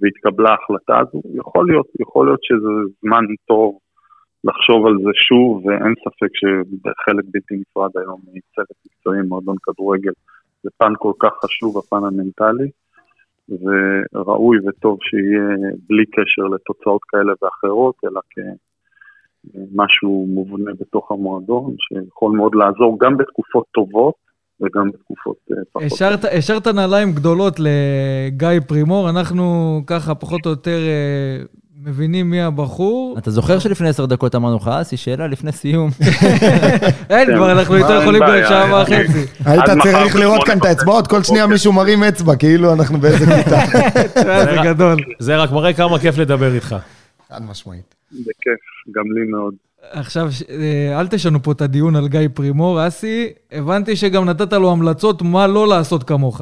והתקבלה ההחלטה הזו, יכול להיות, יכול להיות שזה זמן טוב לחשוב על זה שוב, ואין ספק שחלק בלתי נפרד היום מצוות מקצועי, מועדון כדורגל, זה פן כל כך חשוב, הפן המנטלי, וראוי וטוב שיהיה בלי קשר לתוצאות כאלה ואחרות, אלא כמשהו מובנה בתוך המועדון, שיכול מאוד לעזור גם בתקופות טובות וגם בתקופות אה, פחות השארת, השארת נעליים גדולות לגיא פרימור, אנחנו ככה פחות או יותר אה, מבינים מי הבחור. אתה זוכר שלפני עשר דקות אמרנו לך, אסי, שאלה לפני סיום. אין, כן. כבר אנחנו יותר יכולים בעיה, שעה וחצי. היית צריך לראות כאן את האצבעות, כל וחצי שנייה. מישהו מרים אצבע, כאילו אנחנו באיזה כיתה. זה גדול. זה רק מראה כמה כיף לדבר איתך. חד משמעית. בכיף, גם לי מאוד. עכשיו, אה, אל תשנו פה את הדיון על גיא פרימור. אסי, הבנתי שגם נתת לו המלצות מה לא לעשות כמוך.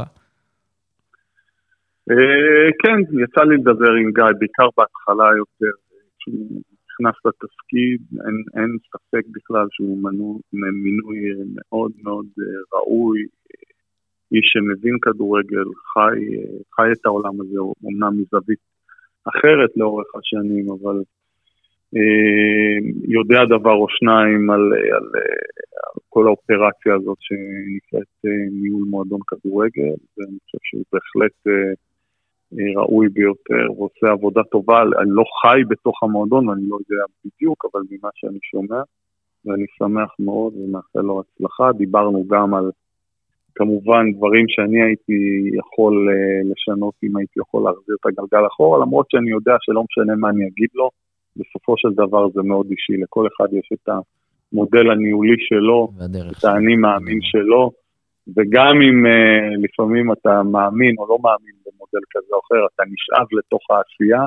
אה, כן, יצא לי לדבר עם גיא, בעיקר בהתחלה יותר, כשהוא נכנס לתפקיד, אין, אין ספק בכלל שהוא מנו, מינוי אה, מאוד מאוד ראוי, איש שמבין כדורגל, חי, חי את העולם הזה, אומנם מזווית אחרת לאורך השנים, אבל יודע דבר או שניים על, על, על כל האופרציה הזאת שנקראת אה, ניהול מועדון כדורגל, ואני חושב שהוא בהחלט אה, ראוי ביותר ועושה עבודה טובה. אני לא חי בתוך המועדון ואני לא יודע בדיוק, אבל ממה שאני שומע, ואני שמח מאוד ומאחל לו הצלחה. דיברנו גם על כמובן דברים שאני הייתי יכול לשנות אם הייתי יכול להחזיר את הגלגל אחורה, למרות שאני יודע שלא משנה מה אני אגיד לו. בסופו של דבר זה מאוד אישי, לכל אחד יש את המודל הניהולי שלו, את האני מאמין שלו, וגם אם uh, לפעמים אתה מאמין או לא מאמין במודל כזה או אחר, אתה נשאב לתוך העשייה,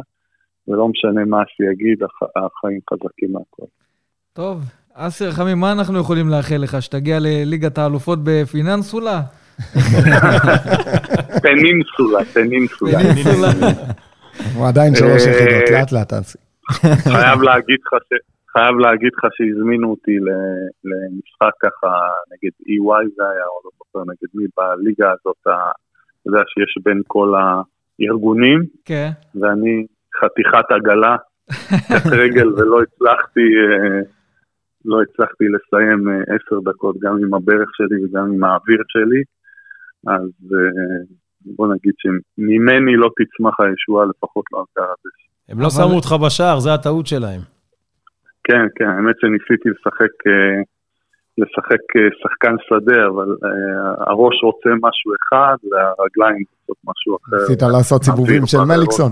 ולא משנה מה אסי יגיד, הח... החיים חזקים מהכל. טוב, אסי רחמים, מה אנחנו יכולים לאחל לך? שתגיע לליגת האלופות בפיננסולה? פנינסולה, פנינסולה. הוא עדיין שלוש אה, יחידות, לאט לאט אסי. חייב להגיד לך ש... חייב להגיד לך שהזמינו אותי למשחק ככה נגד EY זה היה, או לא זוכר נגד מי, בליגה הזאת, אתה יודע שיש בין כל הארגונים, כן. ואני חתיכת עגלה, רגל ולא הצלחתי, אה, לא הצלחתי לסיים אה, עשר דקות גם עם הברך שלי וגם עם האוויר שלי, אז אה, בוא נגיד שממני לא תצמח הישועה, לפחות לא על קרדש. הם לא שמו אותך בשער, זה הטעות שלהם. כן, כן, האמת שניסיתי לשחק, אה, לשחק אה, שחקן שדה, אבל אה, הראש רוצה משהו אחד והרגליים רוצות משהו אחר. ניסית לעשות סיבובים של מליקסון.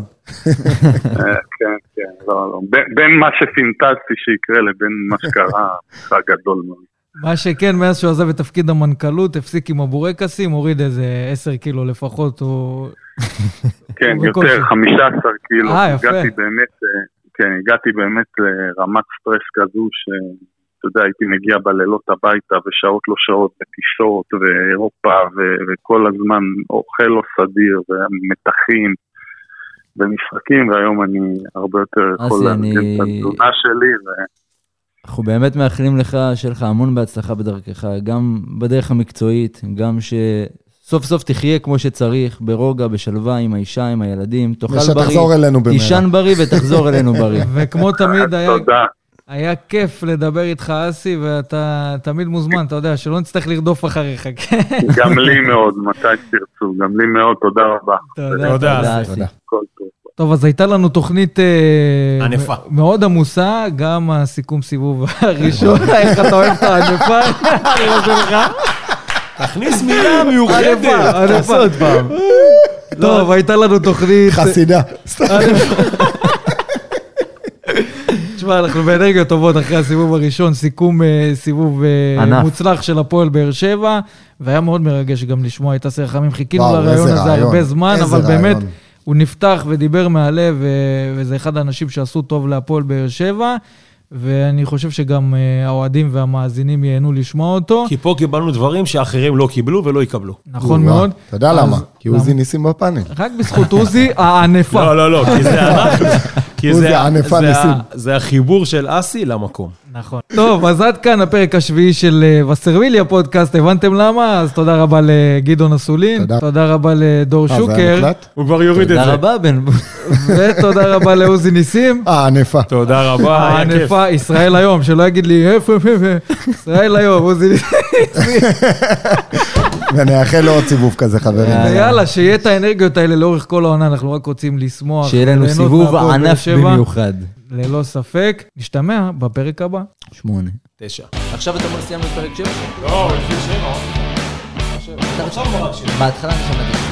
כן, כן, לא, לא. בין מה שפינטזתי שיקרה לבין מה שקרה, משחק גדול מאוד. מה שכן, מאז שהוא עזב את תפקיד המנכ"לות, הפסיק עם הבורקסים, הוריד איזה 10 קילו לפחות, הוא... כן, יותר, 15 קילו. אה, יפה. הגעתי באמת, אה, כן, הגעתי באמת לרמת סטרס כזו, שאתה יודע, הייתי מגיע בלילות הביתה, ושעות לא שעות, בטיסות, ואירופה, ו- וכל הזמן אוכל לא סדיר, ומתחים. במשחקים, והיום אני הרבה יותר יכול להגיד את התזונה שלי. ו... אנחנו באמת מאחלים לך, שיהיה לך המון בהצלחה בדרכך, גם בדרך המקצועית, גם שסוף סוף תחיה כמו שצריך, ברוגע, בשלווה, עם האישה, עם הילדים, תאכל בריא. ושתחזור אלינו במהרה. תישן בריא ותחזור אלינו בריא. וכמו תמיד היה... היה כיף לדבר איתך, אסי, ואתה תמיד מוזמן, אתה יודע, שלא נצטרך לרדוף אחריך, כן? גם לי מאוד, מתי שתרצו, גם לי מאוד, תודה רבה. תודה, אסי. טוב, אז הייתה לנו תוכנית... אה, ענפה. מאוד עמוסה, גם הסיכום סיבוב הראשון, איך אתה אוהב את הענפה, אני רוצה לך. תכניס מילה מיוחדת, תעשה עוד פעם. טוב, הייתה לנו תוכנית... חסידה. תשמע, אנחנו באנרגיות טובות אחרי הסיבוב הראשון, סיכום אה, סיבוב אה, מוצלח של הפועל באר שבע, והיה מאוד מרגש גם לשמוע את אסי רחמים. חיכינו לרעיון הזה הרבה זמן, אבל באמת... הוא נפתח ודיבר מהלב, וזה אחד האנשים שעשו טוב להפועל באר שבע. ואני חושב שגם אה, האוהדים והמאזינים ייהנו לשמוע אותו. כי פה קיבלנו דברים שאחרים לא קיבלו ולא יקבלו. נכון מאוד. אתה יודע למה? כי עוזי ניסים בפאנל. רק בזכות עוזי הענפה. לא, לא, לא, כי זה אנחנו. עוזי הענפה ניסים. זה החיבור של אסי למקום. נכון. טוב, אז עד כאן הפרק השביעי של אה, וסרמיליה פודקאסט, הבנתם למה? אז תודה רבה לגדעון אסולין, תודה רבה לדור שוקר. הוא כבר יוריד את זה. תודה רבה, בן. ותודה רבה לעוזי ניסים. הענפה. תודה רבה, הענפה, ישראל היום, שלא יגיד לי, איפה, איפה, איפה, ישראל היום, עוזי ניסים. ונאחל לו עוד סיבוב כזה, חברים. אה, יאללה, שיהיה את האנרגיות האלה לאורך כל העונה, אנחנו רק רוצים לשמוח. שיהיה לנו סיבוב ענף במיוחד. ללא ספק. נשתמע בפרק הבא. שמונה. תשע. עכשיו אתה אומר סיימנו את פרק שבע? לא, יש לי שבע. בהתחלה אני שמעתי.